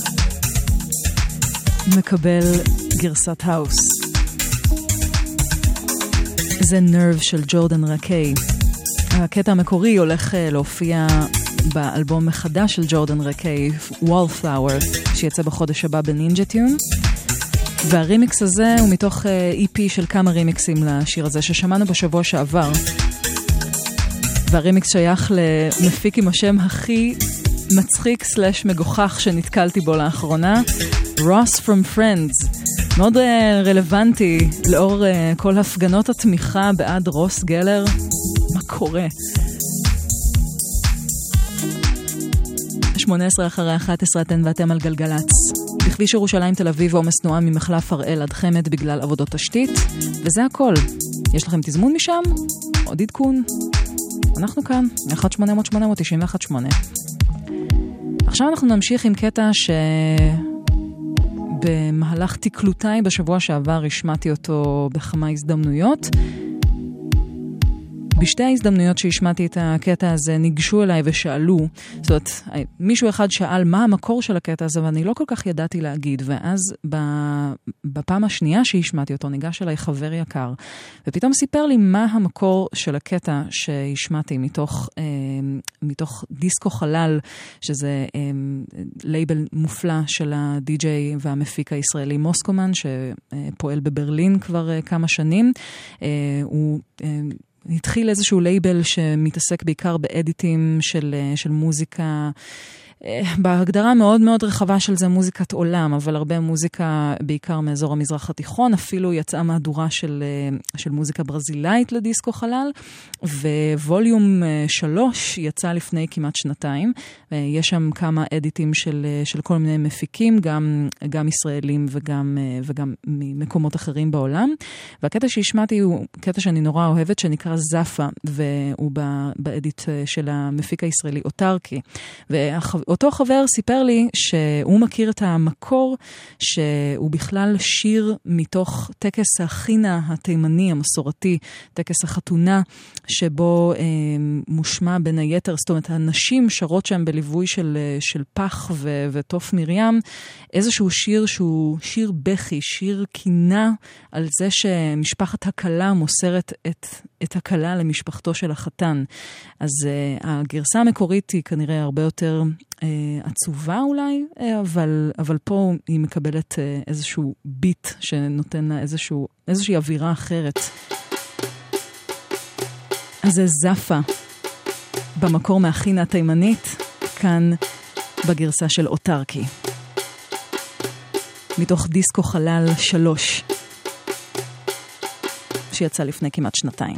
מקבל גרסת house. זה Nerve של ג'ורדן רקיי. הקטע המקורי הולך אה, להופיע באלבומו החדש של ג'ורדן רקיי, Wallflower, שיצא בחודש הבא ב Ninja Tune. והרימיקס הזה הוא מתוך EP של כמה רימיקסים לשיר הזה ששמענו בשבוע שעבר. והרימיקס שייך למפיק עם השם הכי מצחיק סלש מגוחך שנתקלתי בו לאחרונה, רוס from Friends. מאוד uh, רלוונטי לאור uh, כל הפגנות התמיכה בעד רוס גלר. מה קורה? 18 אחרי 11 אתן ואתם על גלגלצ. בכביש ירושלים תל אביב עומס תנועה ממחלף הראל עד חמד בגלל עבודות תשתית, וזה הכל. יש לכם תזמון משם? עוד עדכון? אנחנו כאן, 1-800-891-8. עכשיו אנחנו נמשיך עם קטע שבמהלך תקלותיי בשבוע שעבר השמעתי אותו בכמה הזדמנויות. בשתי ההזדמנויות שהשמעתי את הקטע הזה ניגשו אליי ושאלו, זאת אומרת, מישהו אחד שאל מה המקור של הקטע הזה ואני לא כל כך ידעתי להגיד, ואז בפעם השנייה שהשמעתי אותו ניגש אליי חבר יקר, ופתאום סיפר לי מה המקור של הקטע שהשמעתי מתוך, אה, מתוך Disco Halal, שזה אה, לייבל מופלא של הדי-ג'יי והמפיק הישראלי מוסקומן, שפועל בברלין כבר אה, כמה שנים. אה, הוא... אה, התחיל איזשהו לייבל שמתעסק בעיקר באדיטים של, של מוזיקה אה, בהגדרה מאוד מאוד רחבה של זה מוזיקת עולם, אבל הרבה מוזיקה בעיקר מאזור המזרח התיכון, אפילו יצאה מהדורה של, אה, של מוזיקה ברזילאית לדיסקו חלל, וווליום 3 יצא לפני כמעט שנתיים. אה, יש שם כמה אדיטים של, אה, של כל מיני מפיקים, גם, גם ישראלים וגם, אה, וגם ממקומות אחרים בעולם. והקטע שהשמעתי הוא קטע שאני נורא אוהבת, שנקרא זאפה, והוא באדיט אה, של המפיק הישראלי אוטרקי. ואותו חבר סיפר לי שהוא מכיר את המקור, שהוא בכלל שיר מתוך טקס החינה התימני המסורתי, טקס החתונה, שבו אה, מושמע בין היתר, זאת אומרת, הנשים שרות שם בליווי של, אה, של פח ו- ותוף מרים, איזשהו שיר שהוא שיר בכי, שיר קינה על זה שמשפחת הכלה מוסרת את, את הכלה למשפחתו של החתן. אז uh, הגרסה המקורית היא כנראה הרבה יותר uh, עצובה אולי, uh, אבל, אבל פה היא מקבלת uh, איזשהו ביט שנותן לה איזשהו, איזושהי אווירה אחרת. אז זה זאפה, במקור מהחינה התימנית, כאן בגרסה של אוטרקי. מתוך דיסקו חלל שלוש, שיצא לפני כמעט שנתיים.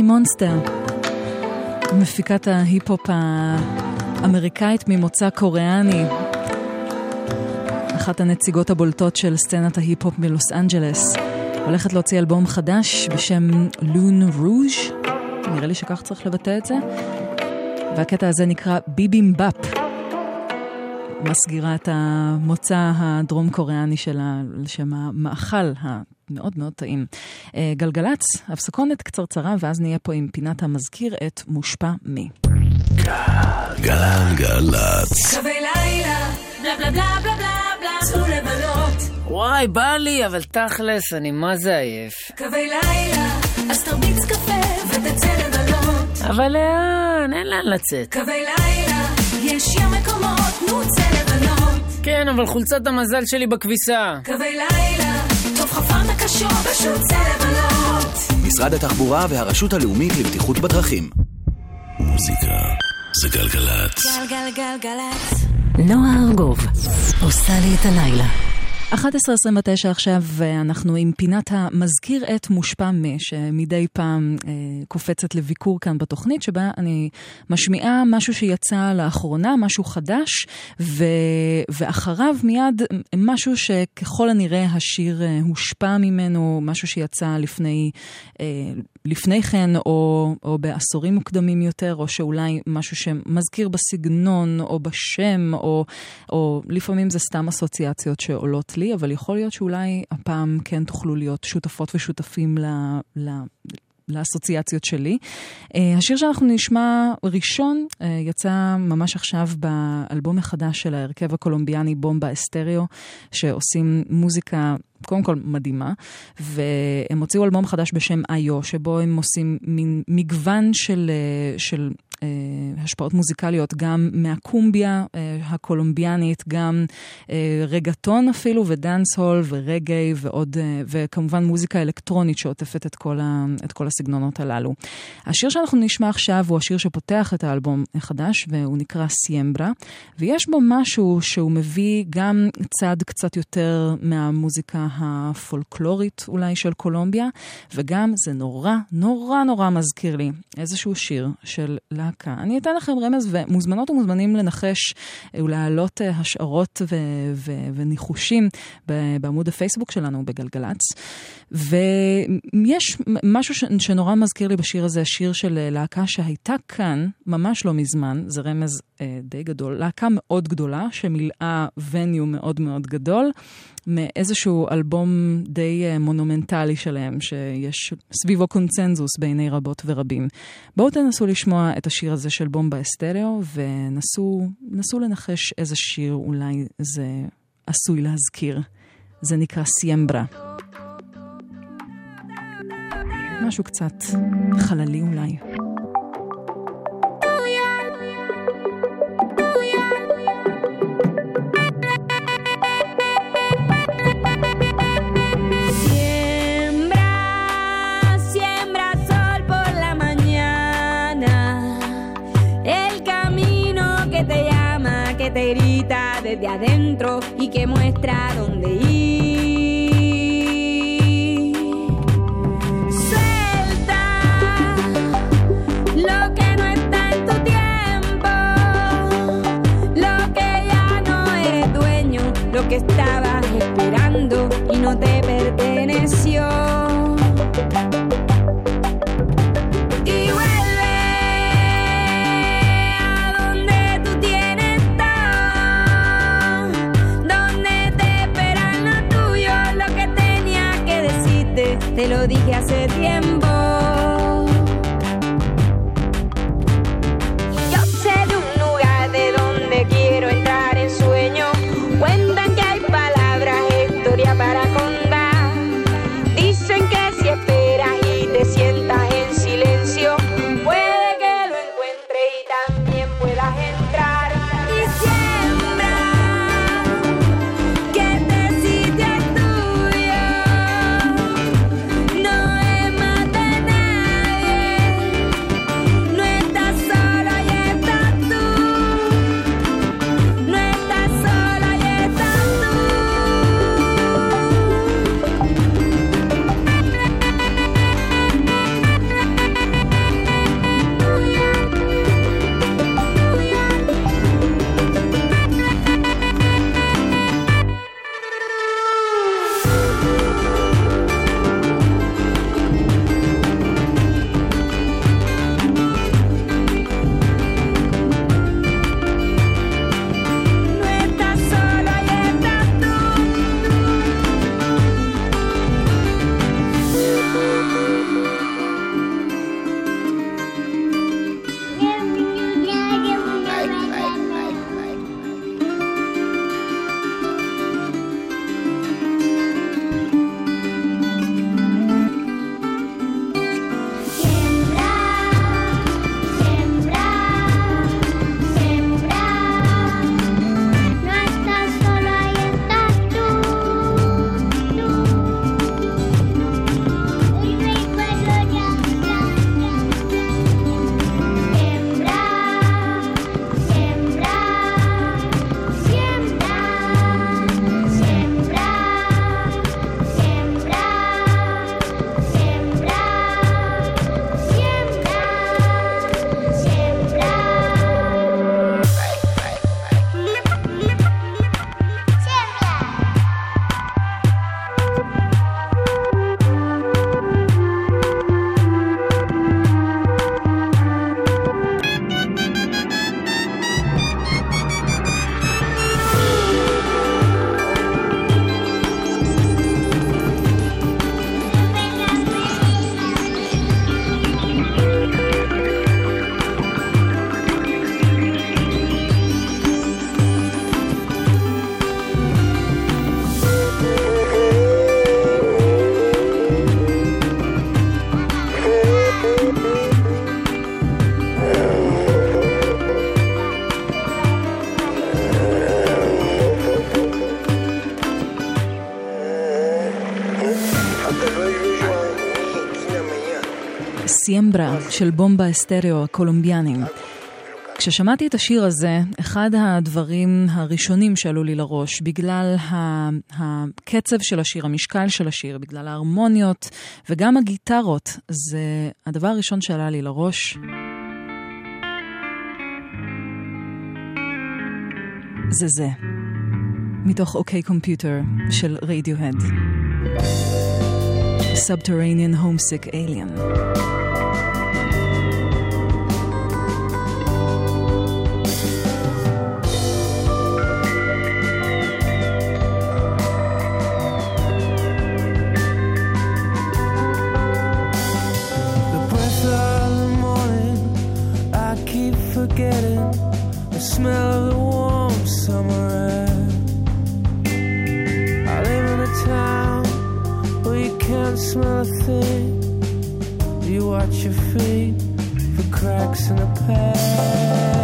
TOKiMONSTA, מפיקת ההיפ-הופ האמריקאית ממוצא קוריאני, אחת הנציגות הבולטות של סצנת ההיפ-הופ מלוס אנג'לס, הולכת להוציא אלבום חדש בשם Lune Rouge, נראה לי שכך צריך לבטא את זה, והקטע הזה נקרא Bibimbap. מסגירה את המוצא הדרום קוריאני שלה לשם המאכל המאוד מאוד טעים. אה, גלגלצ, הפסקונת קצרצרה, ואז נהיה פה עם פינת המזכיר את מושפע מי. גלגלצ. קווי לילה, בלה בלה בלה בלה בלה בלה, צאו לבלות. וואי, בא לי, אבל תכלס, אני מה זה עייף. קווי לילה, אז תרביץ קפה ותצא לבלות. אבל לאן? אין לאן לצאת. קווי לילה, יש ים מקומות, נו צא לבלות. כן, אבל חולצת המזל שלי בכביסה. קווי לילה, טוב חפרת קשור, פשוט צא לבלות. משרד התחבורה והרשות הלאומית לבטיחות בדרכים. מוזיקה זה גלגלצ. גלגלגלגלצ. נועה ארגוב עושה לי את הלילה. 11.29 עכשיו, ואנחנו עם פינת המזכיר את מושפע מ, שמדי פעם אה, קופצת לביקור כאן בתוכנית, שבה אני משמיעה משהו שיצא לאחרונה, משהו חדש, ו, ואחריו מיד משהו שככל הנראה השיר אה, הושפע ממנו, משהו שיצא לפני, אה, לפני כן, או, או בעשורים מוקדמים יותר, או שאולי משהו שמזכיר בסגנון, או בשם, או, או לפעמים זה סתם אסוציאציות שעולות לי, אבל יכול להיות שאולי הפעם כן תוכלו להיות שותפות ושותפים ל... ל לאסוציאציות שלי. Uh, השיר שאנחנו נשמע ראשון uh, יצא ממש עכשיו באלבום החדש של ההרכב הקולומביאני בומבה אסטריאו, שעושים מוזיקה קודם כל מדהימה, והם הוציאו אלבום חדש בשם איו, שבו הם עושים מין מגוון של, אה, של השפעות מוזיקליות, גם מהקומביה אה, הקולומביאנית, גם אה, רגטון אפילו, ודאנס הול, ורגי, ועוד, אה, וכמובן מוזיקה אלקטרונית שעוטפת את כל, ה, את כל הסגנונות הללו. השיר שאנחנו נשמע עכשיו הוא השיר שפותח את האלבום החדש, והוא נקרא סיימברה, ויש בו משהו שהוא מביא גם צד קצת יותר מהמוזיקה הפולקלורית אולי של קולומביה, וגם זה נורא, נורא נורא מזכיר לי איזשהו שיר של להקה. אני אתן לכם רמז, ומוזמנות ומוזמנים לנחש ולהעלות אה, השערות ו- ו- וניחושים בעמוד הפייסבוק שלנו בגלגלצ. ויש משהו ש- שנורא מזכיר לי בשיר הזה, שיר של אה, להקה שהייתה כאן ממש לא מזמן, זה רמז אה, די גדול, להקה מאוד גדולה שמילאה וניו מאוד מאוד גדול. מאיזשהו אלבום די אה, מונומנטלי שלהם, שיש סביבו קונצנזוס בעיני רבות ורבים. בואו תנסו לשמוע את השיר הזה של בומבה אסטריאו, ונסו לנחש איזה שיר אולי זה עשוי להזכיר. זה נקרא סיימברה. משהו קצת חללי אולי. Siembra, siembra sol por la mañana. El camino que te llama, que te grita desde adentro y que muestra dónde ir. sigue hace tiempo. סמברה של בומבה אסטריאו הקולומביאנים. כששמעתי את השיר הזה, אחד הדברים הראשונים שעלו לי לראש, בגלל הקצב של השיר, המשקל של השיר, בגלל ההרמוניות וגם הגיטרות, זה הדבר הראשון שעלה לי לראש. זה זה, מתוך אוקיי קומפיוטר של רדיוהד. Subterranean Homesick Alien. nothing. You watch your feet for cracks in the past.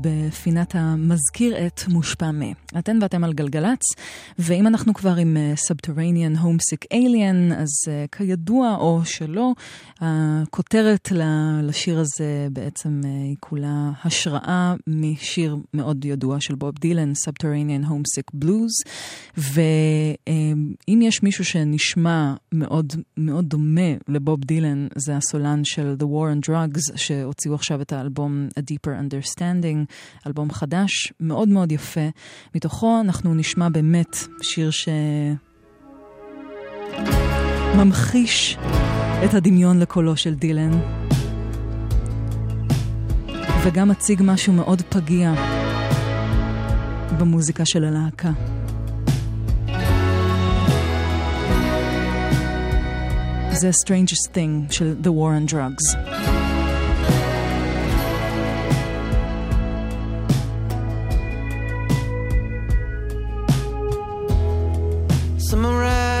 בפינת המזכיר את מושפע מ. אתן ואתם על גלגלצ, ואם אנחנו כבר עם אה, Subterranean Homesick Alien, אז uh, כידוע או שלא, הכותרת לשיר הזה בעצם uh, היא כולה השראה משיר מאוד ידוע של בוב דילן, Subterranean Homesick Blues, ואם יש מישהו שנשמע מאוד מאוד דומה לבוב דילן, זה הסולן של The War on Drugs, שהוציאו עכשיו את האלבום A Deeper Understanding, אלבום חדש, מאוד מאוד יפה. מתוכו אנחנו נשמע באמת שיר שממחיש את הדמיון לקולו של דילן, וגם מציג משהו מאוד פגיע במוזיקה של הלהקה. זה ה-strangest thing של The War on Drugs. Summer right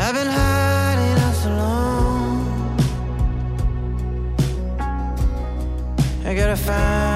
I've been hiding out so long. I gotta find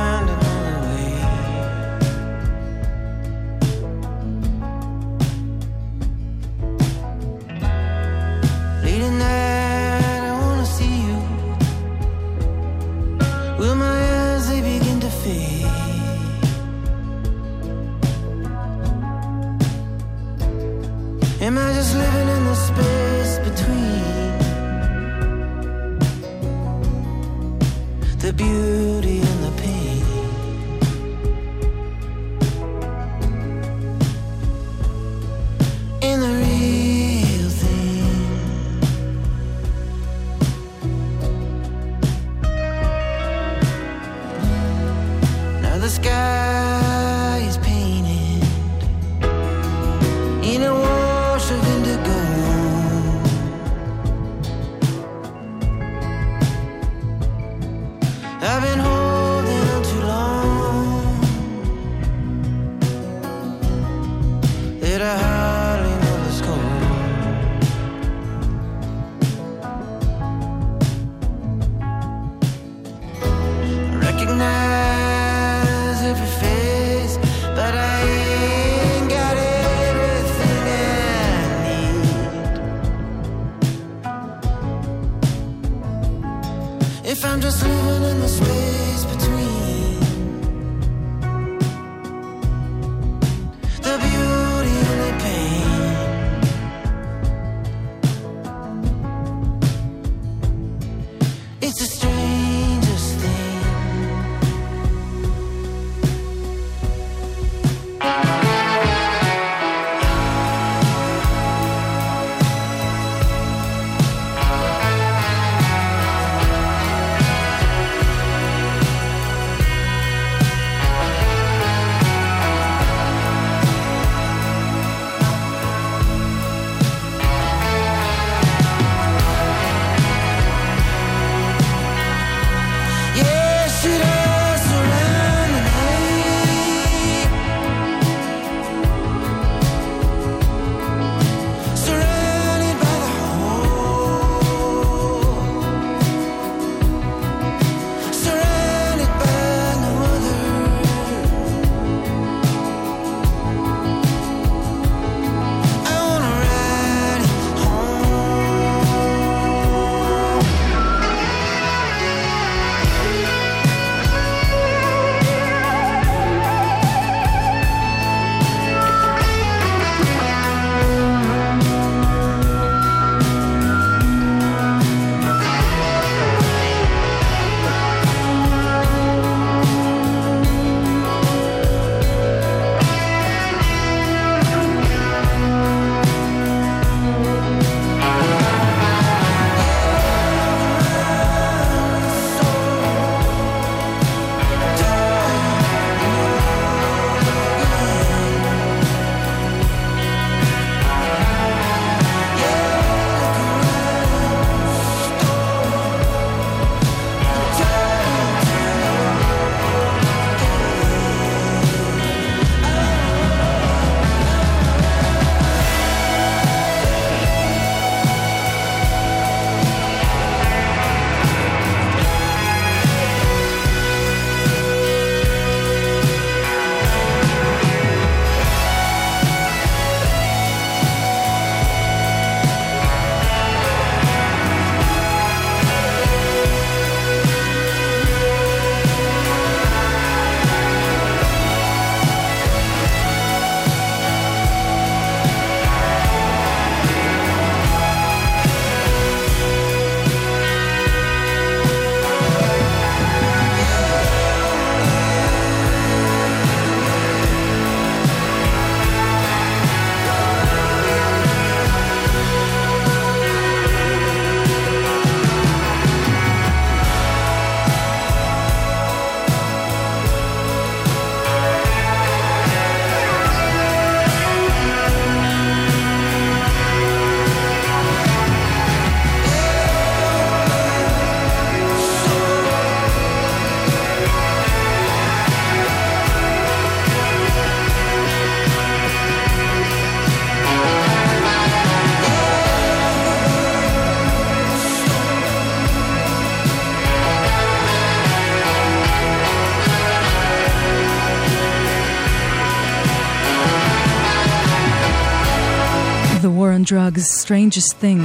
Drugs, Strangest Thing.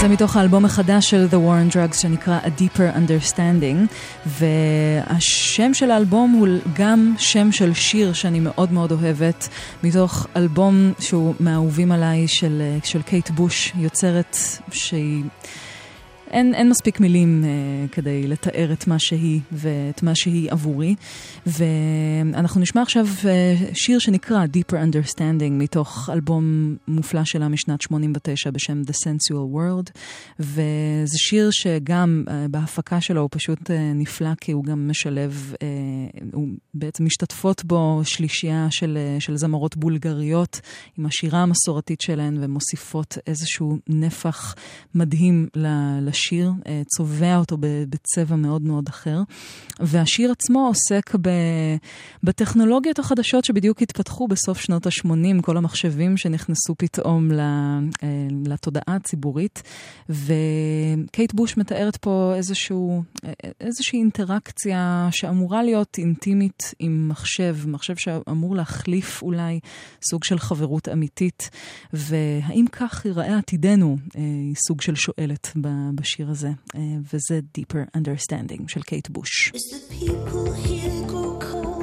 זה מתוך האלבום החדש של The War on Drugs שנקרא A Deeper Understanding והשם של האלבום הוא גם שם של שיר שאני מאוד מאוד אוהבת מתוך אלבום שהוא מהאהובים עליי של, של קייט בוש, יוצרת שהיא... אין, אין מספיק מילים uh, כדי לתאר את מה שהיא ואת מה שהיא עבורי. ואנחנו נשמע עכשיו uh, שיר שנקרא Deeper Understanding מתוך אלבום מופלא שלה משנת 89 בשם The Sensual World. וזה שיר שגם uh, בהפקה שלו הוא פשוט uh, נפלא כי הוא גם משלב, uh, הוא בעצם משתתפות בו שלישייה של, uh, של זמרות בולגריות עם השירה המסורתית שלהן ומוסיפות איזשהו נפח מדהים לשיר. השיר, אה, צובע אותו בצבע מאוד מאוד אחר. והשיר עצמו עוסק ב, בטכנולוגיות החדשות שבדיוק התפתחו בסוף שנות ה-80, כל המחשבים שנכנסו פתאום אה, לתודעה הציבורית. וקייט בוש מתארת פה איזשהו, אה, איזושהי אינטראקציה שאמורה להיות אינטימית עם מחשב, מחשב שאמור להחליף אולי סוג של חברות אמיתית. והאם כך ייראה עתידנו? היא סוג של שואלת בשיר. השיר הזה, וזה Deeper Understanding של קייט בוש. execute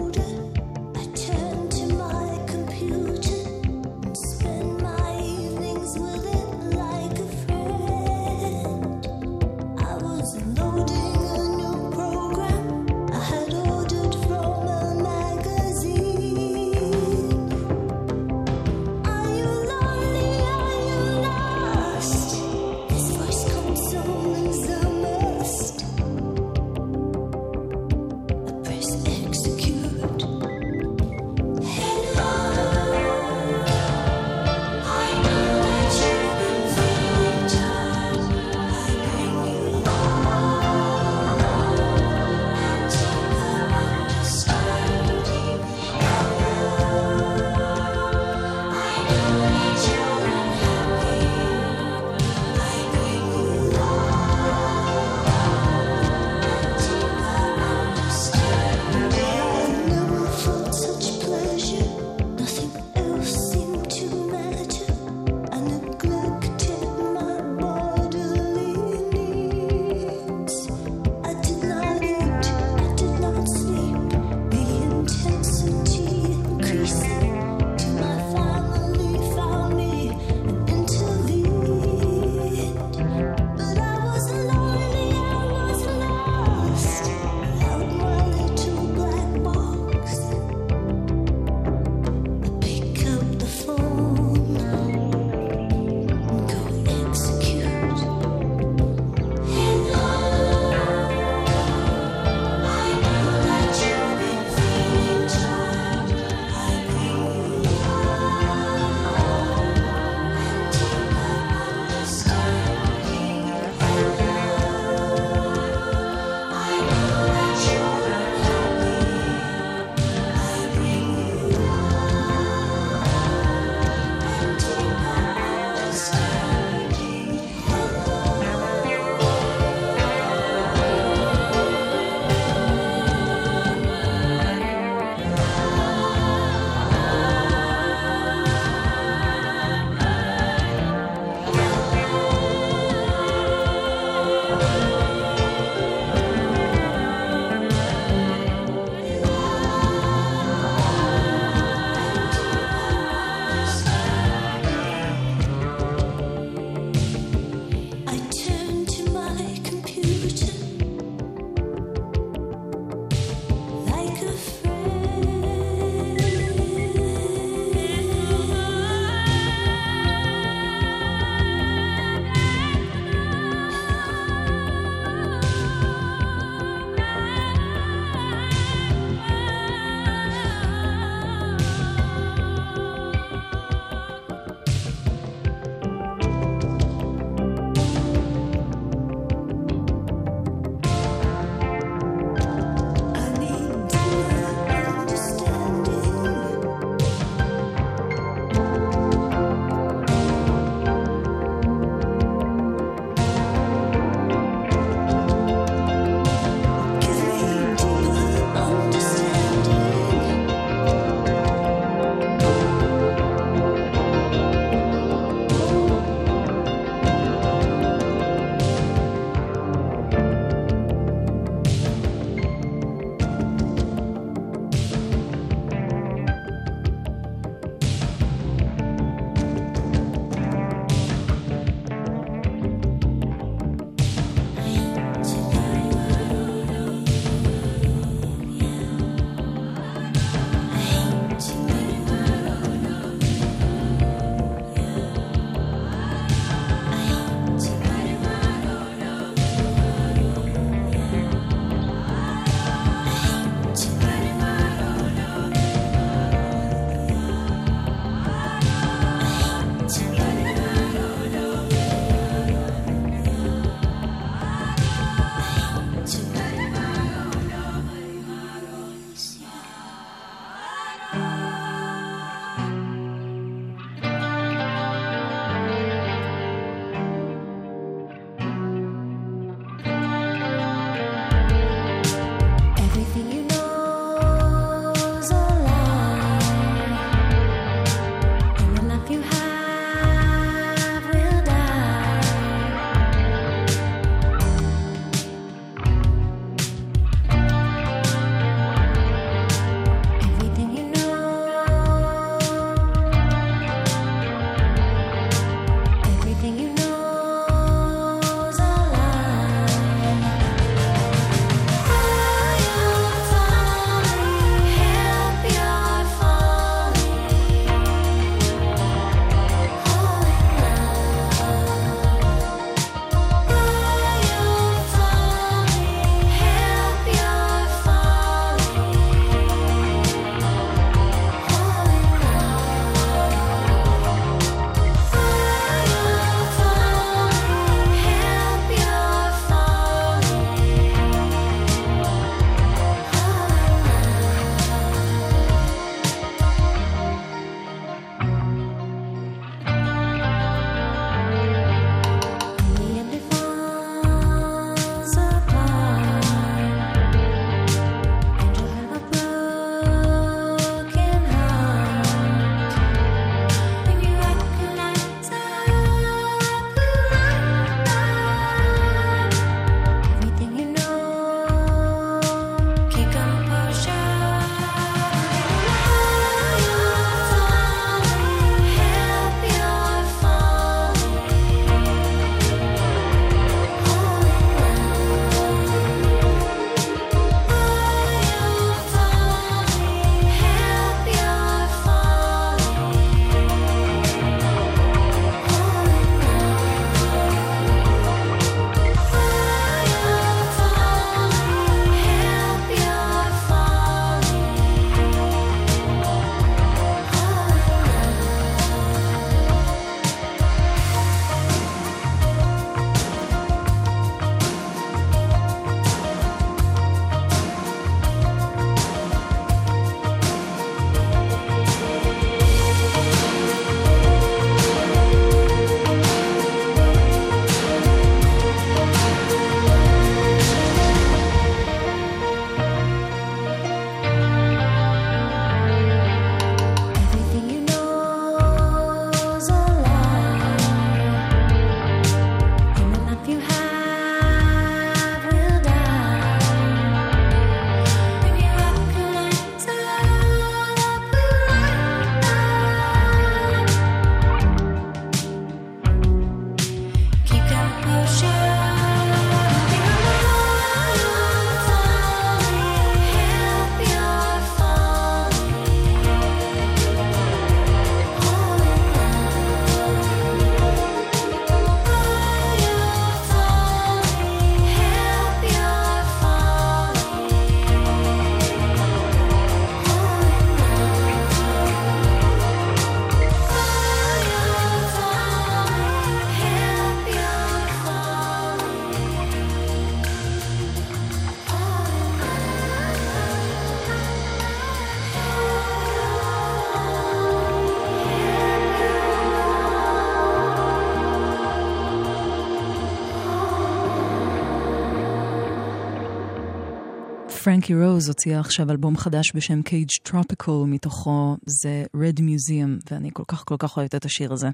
פרנקי רוז הוציאה עכשיו אלבום חדש בשם Cage Tropical, מתוכו זה Red Museum, ואני כל כך כל כך אוהבת את השיר הזה.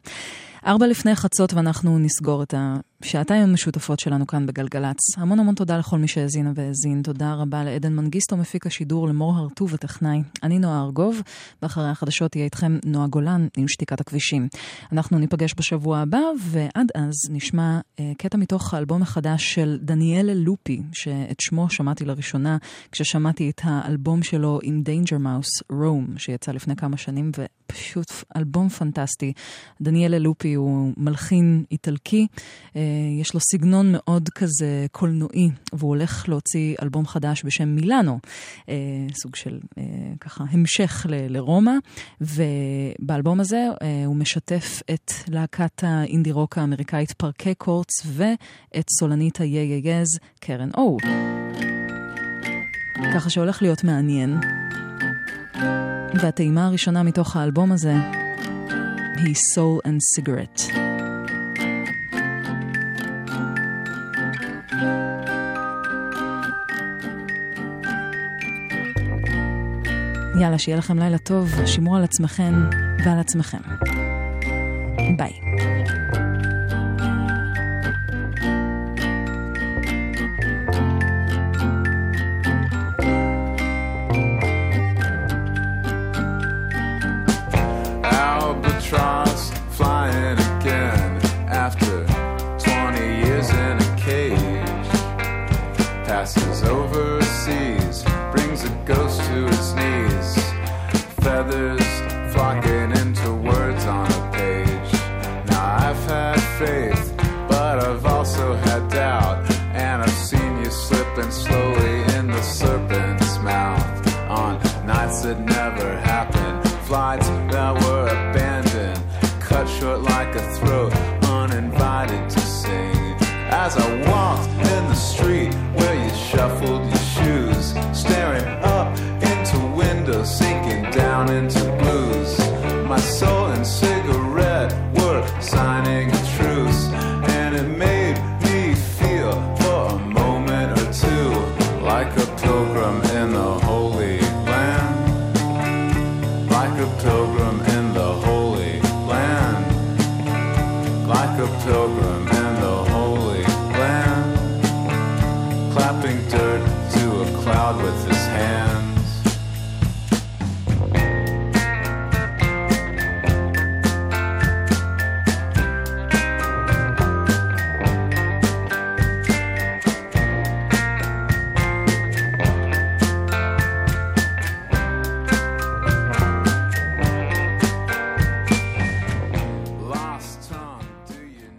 ארבע לפני חצות ואנחנו נסגור את השעתיים המשותפות שלנו כאן בגלגלצ. המון המון תודה לכל מי שהאזינה והאזין. תודה רבה לעדן מנגיסטו, מפיק השידור, למור הרטוב הטכנאי. אני נועה ארגוב, ואחרי החדשות תהיה איתכם נועה גולן עם שתיקת הכבישים. אנחנו ניפגש בשבוע הבא, ועד אז נשמע אה, קטע מתוך האלבום החדש של דניאלה לופי, שאת שמו שמעתי לראשונה כששמעתי את האלבום שלו עם Danger Mouse, Rome, שיצא לפני כמה שנים, ופשוט אלבום פנטסטי. דניאלה לופי הוא מלחין איטלקי, אה, יש לו סגנון מאוד כזה קולנועי, והוא הולך להוציא אלבום חדש בשם מילאנו, אה, סוג של אה, ככה המשך ל- לרומא, ובאלבום הזה הוא משתף את להקת האינדי רוק האמריקאית Parquet Courts ואת סולנית ה Yeah Yeah Yeahs, קרן או. ככה שהולך להיות מעניין. והטעימה הראשונה מתוך האלבום הזה היא Soul and Cigarette. יאללה, שיהיה לכם לילה טוב, שמרו על עצמכם ועל עצמכם. ביי. passes over.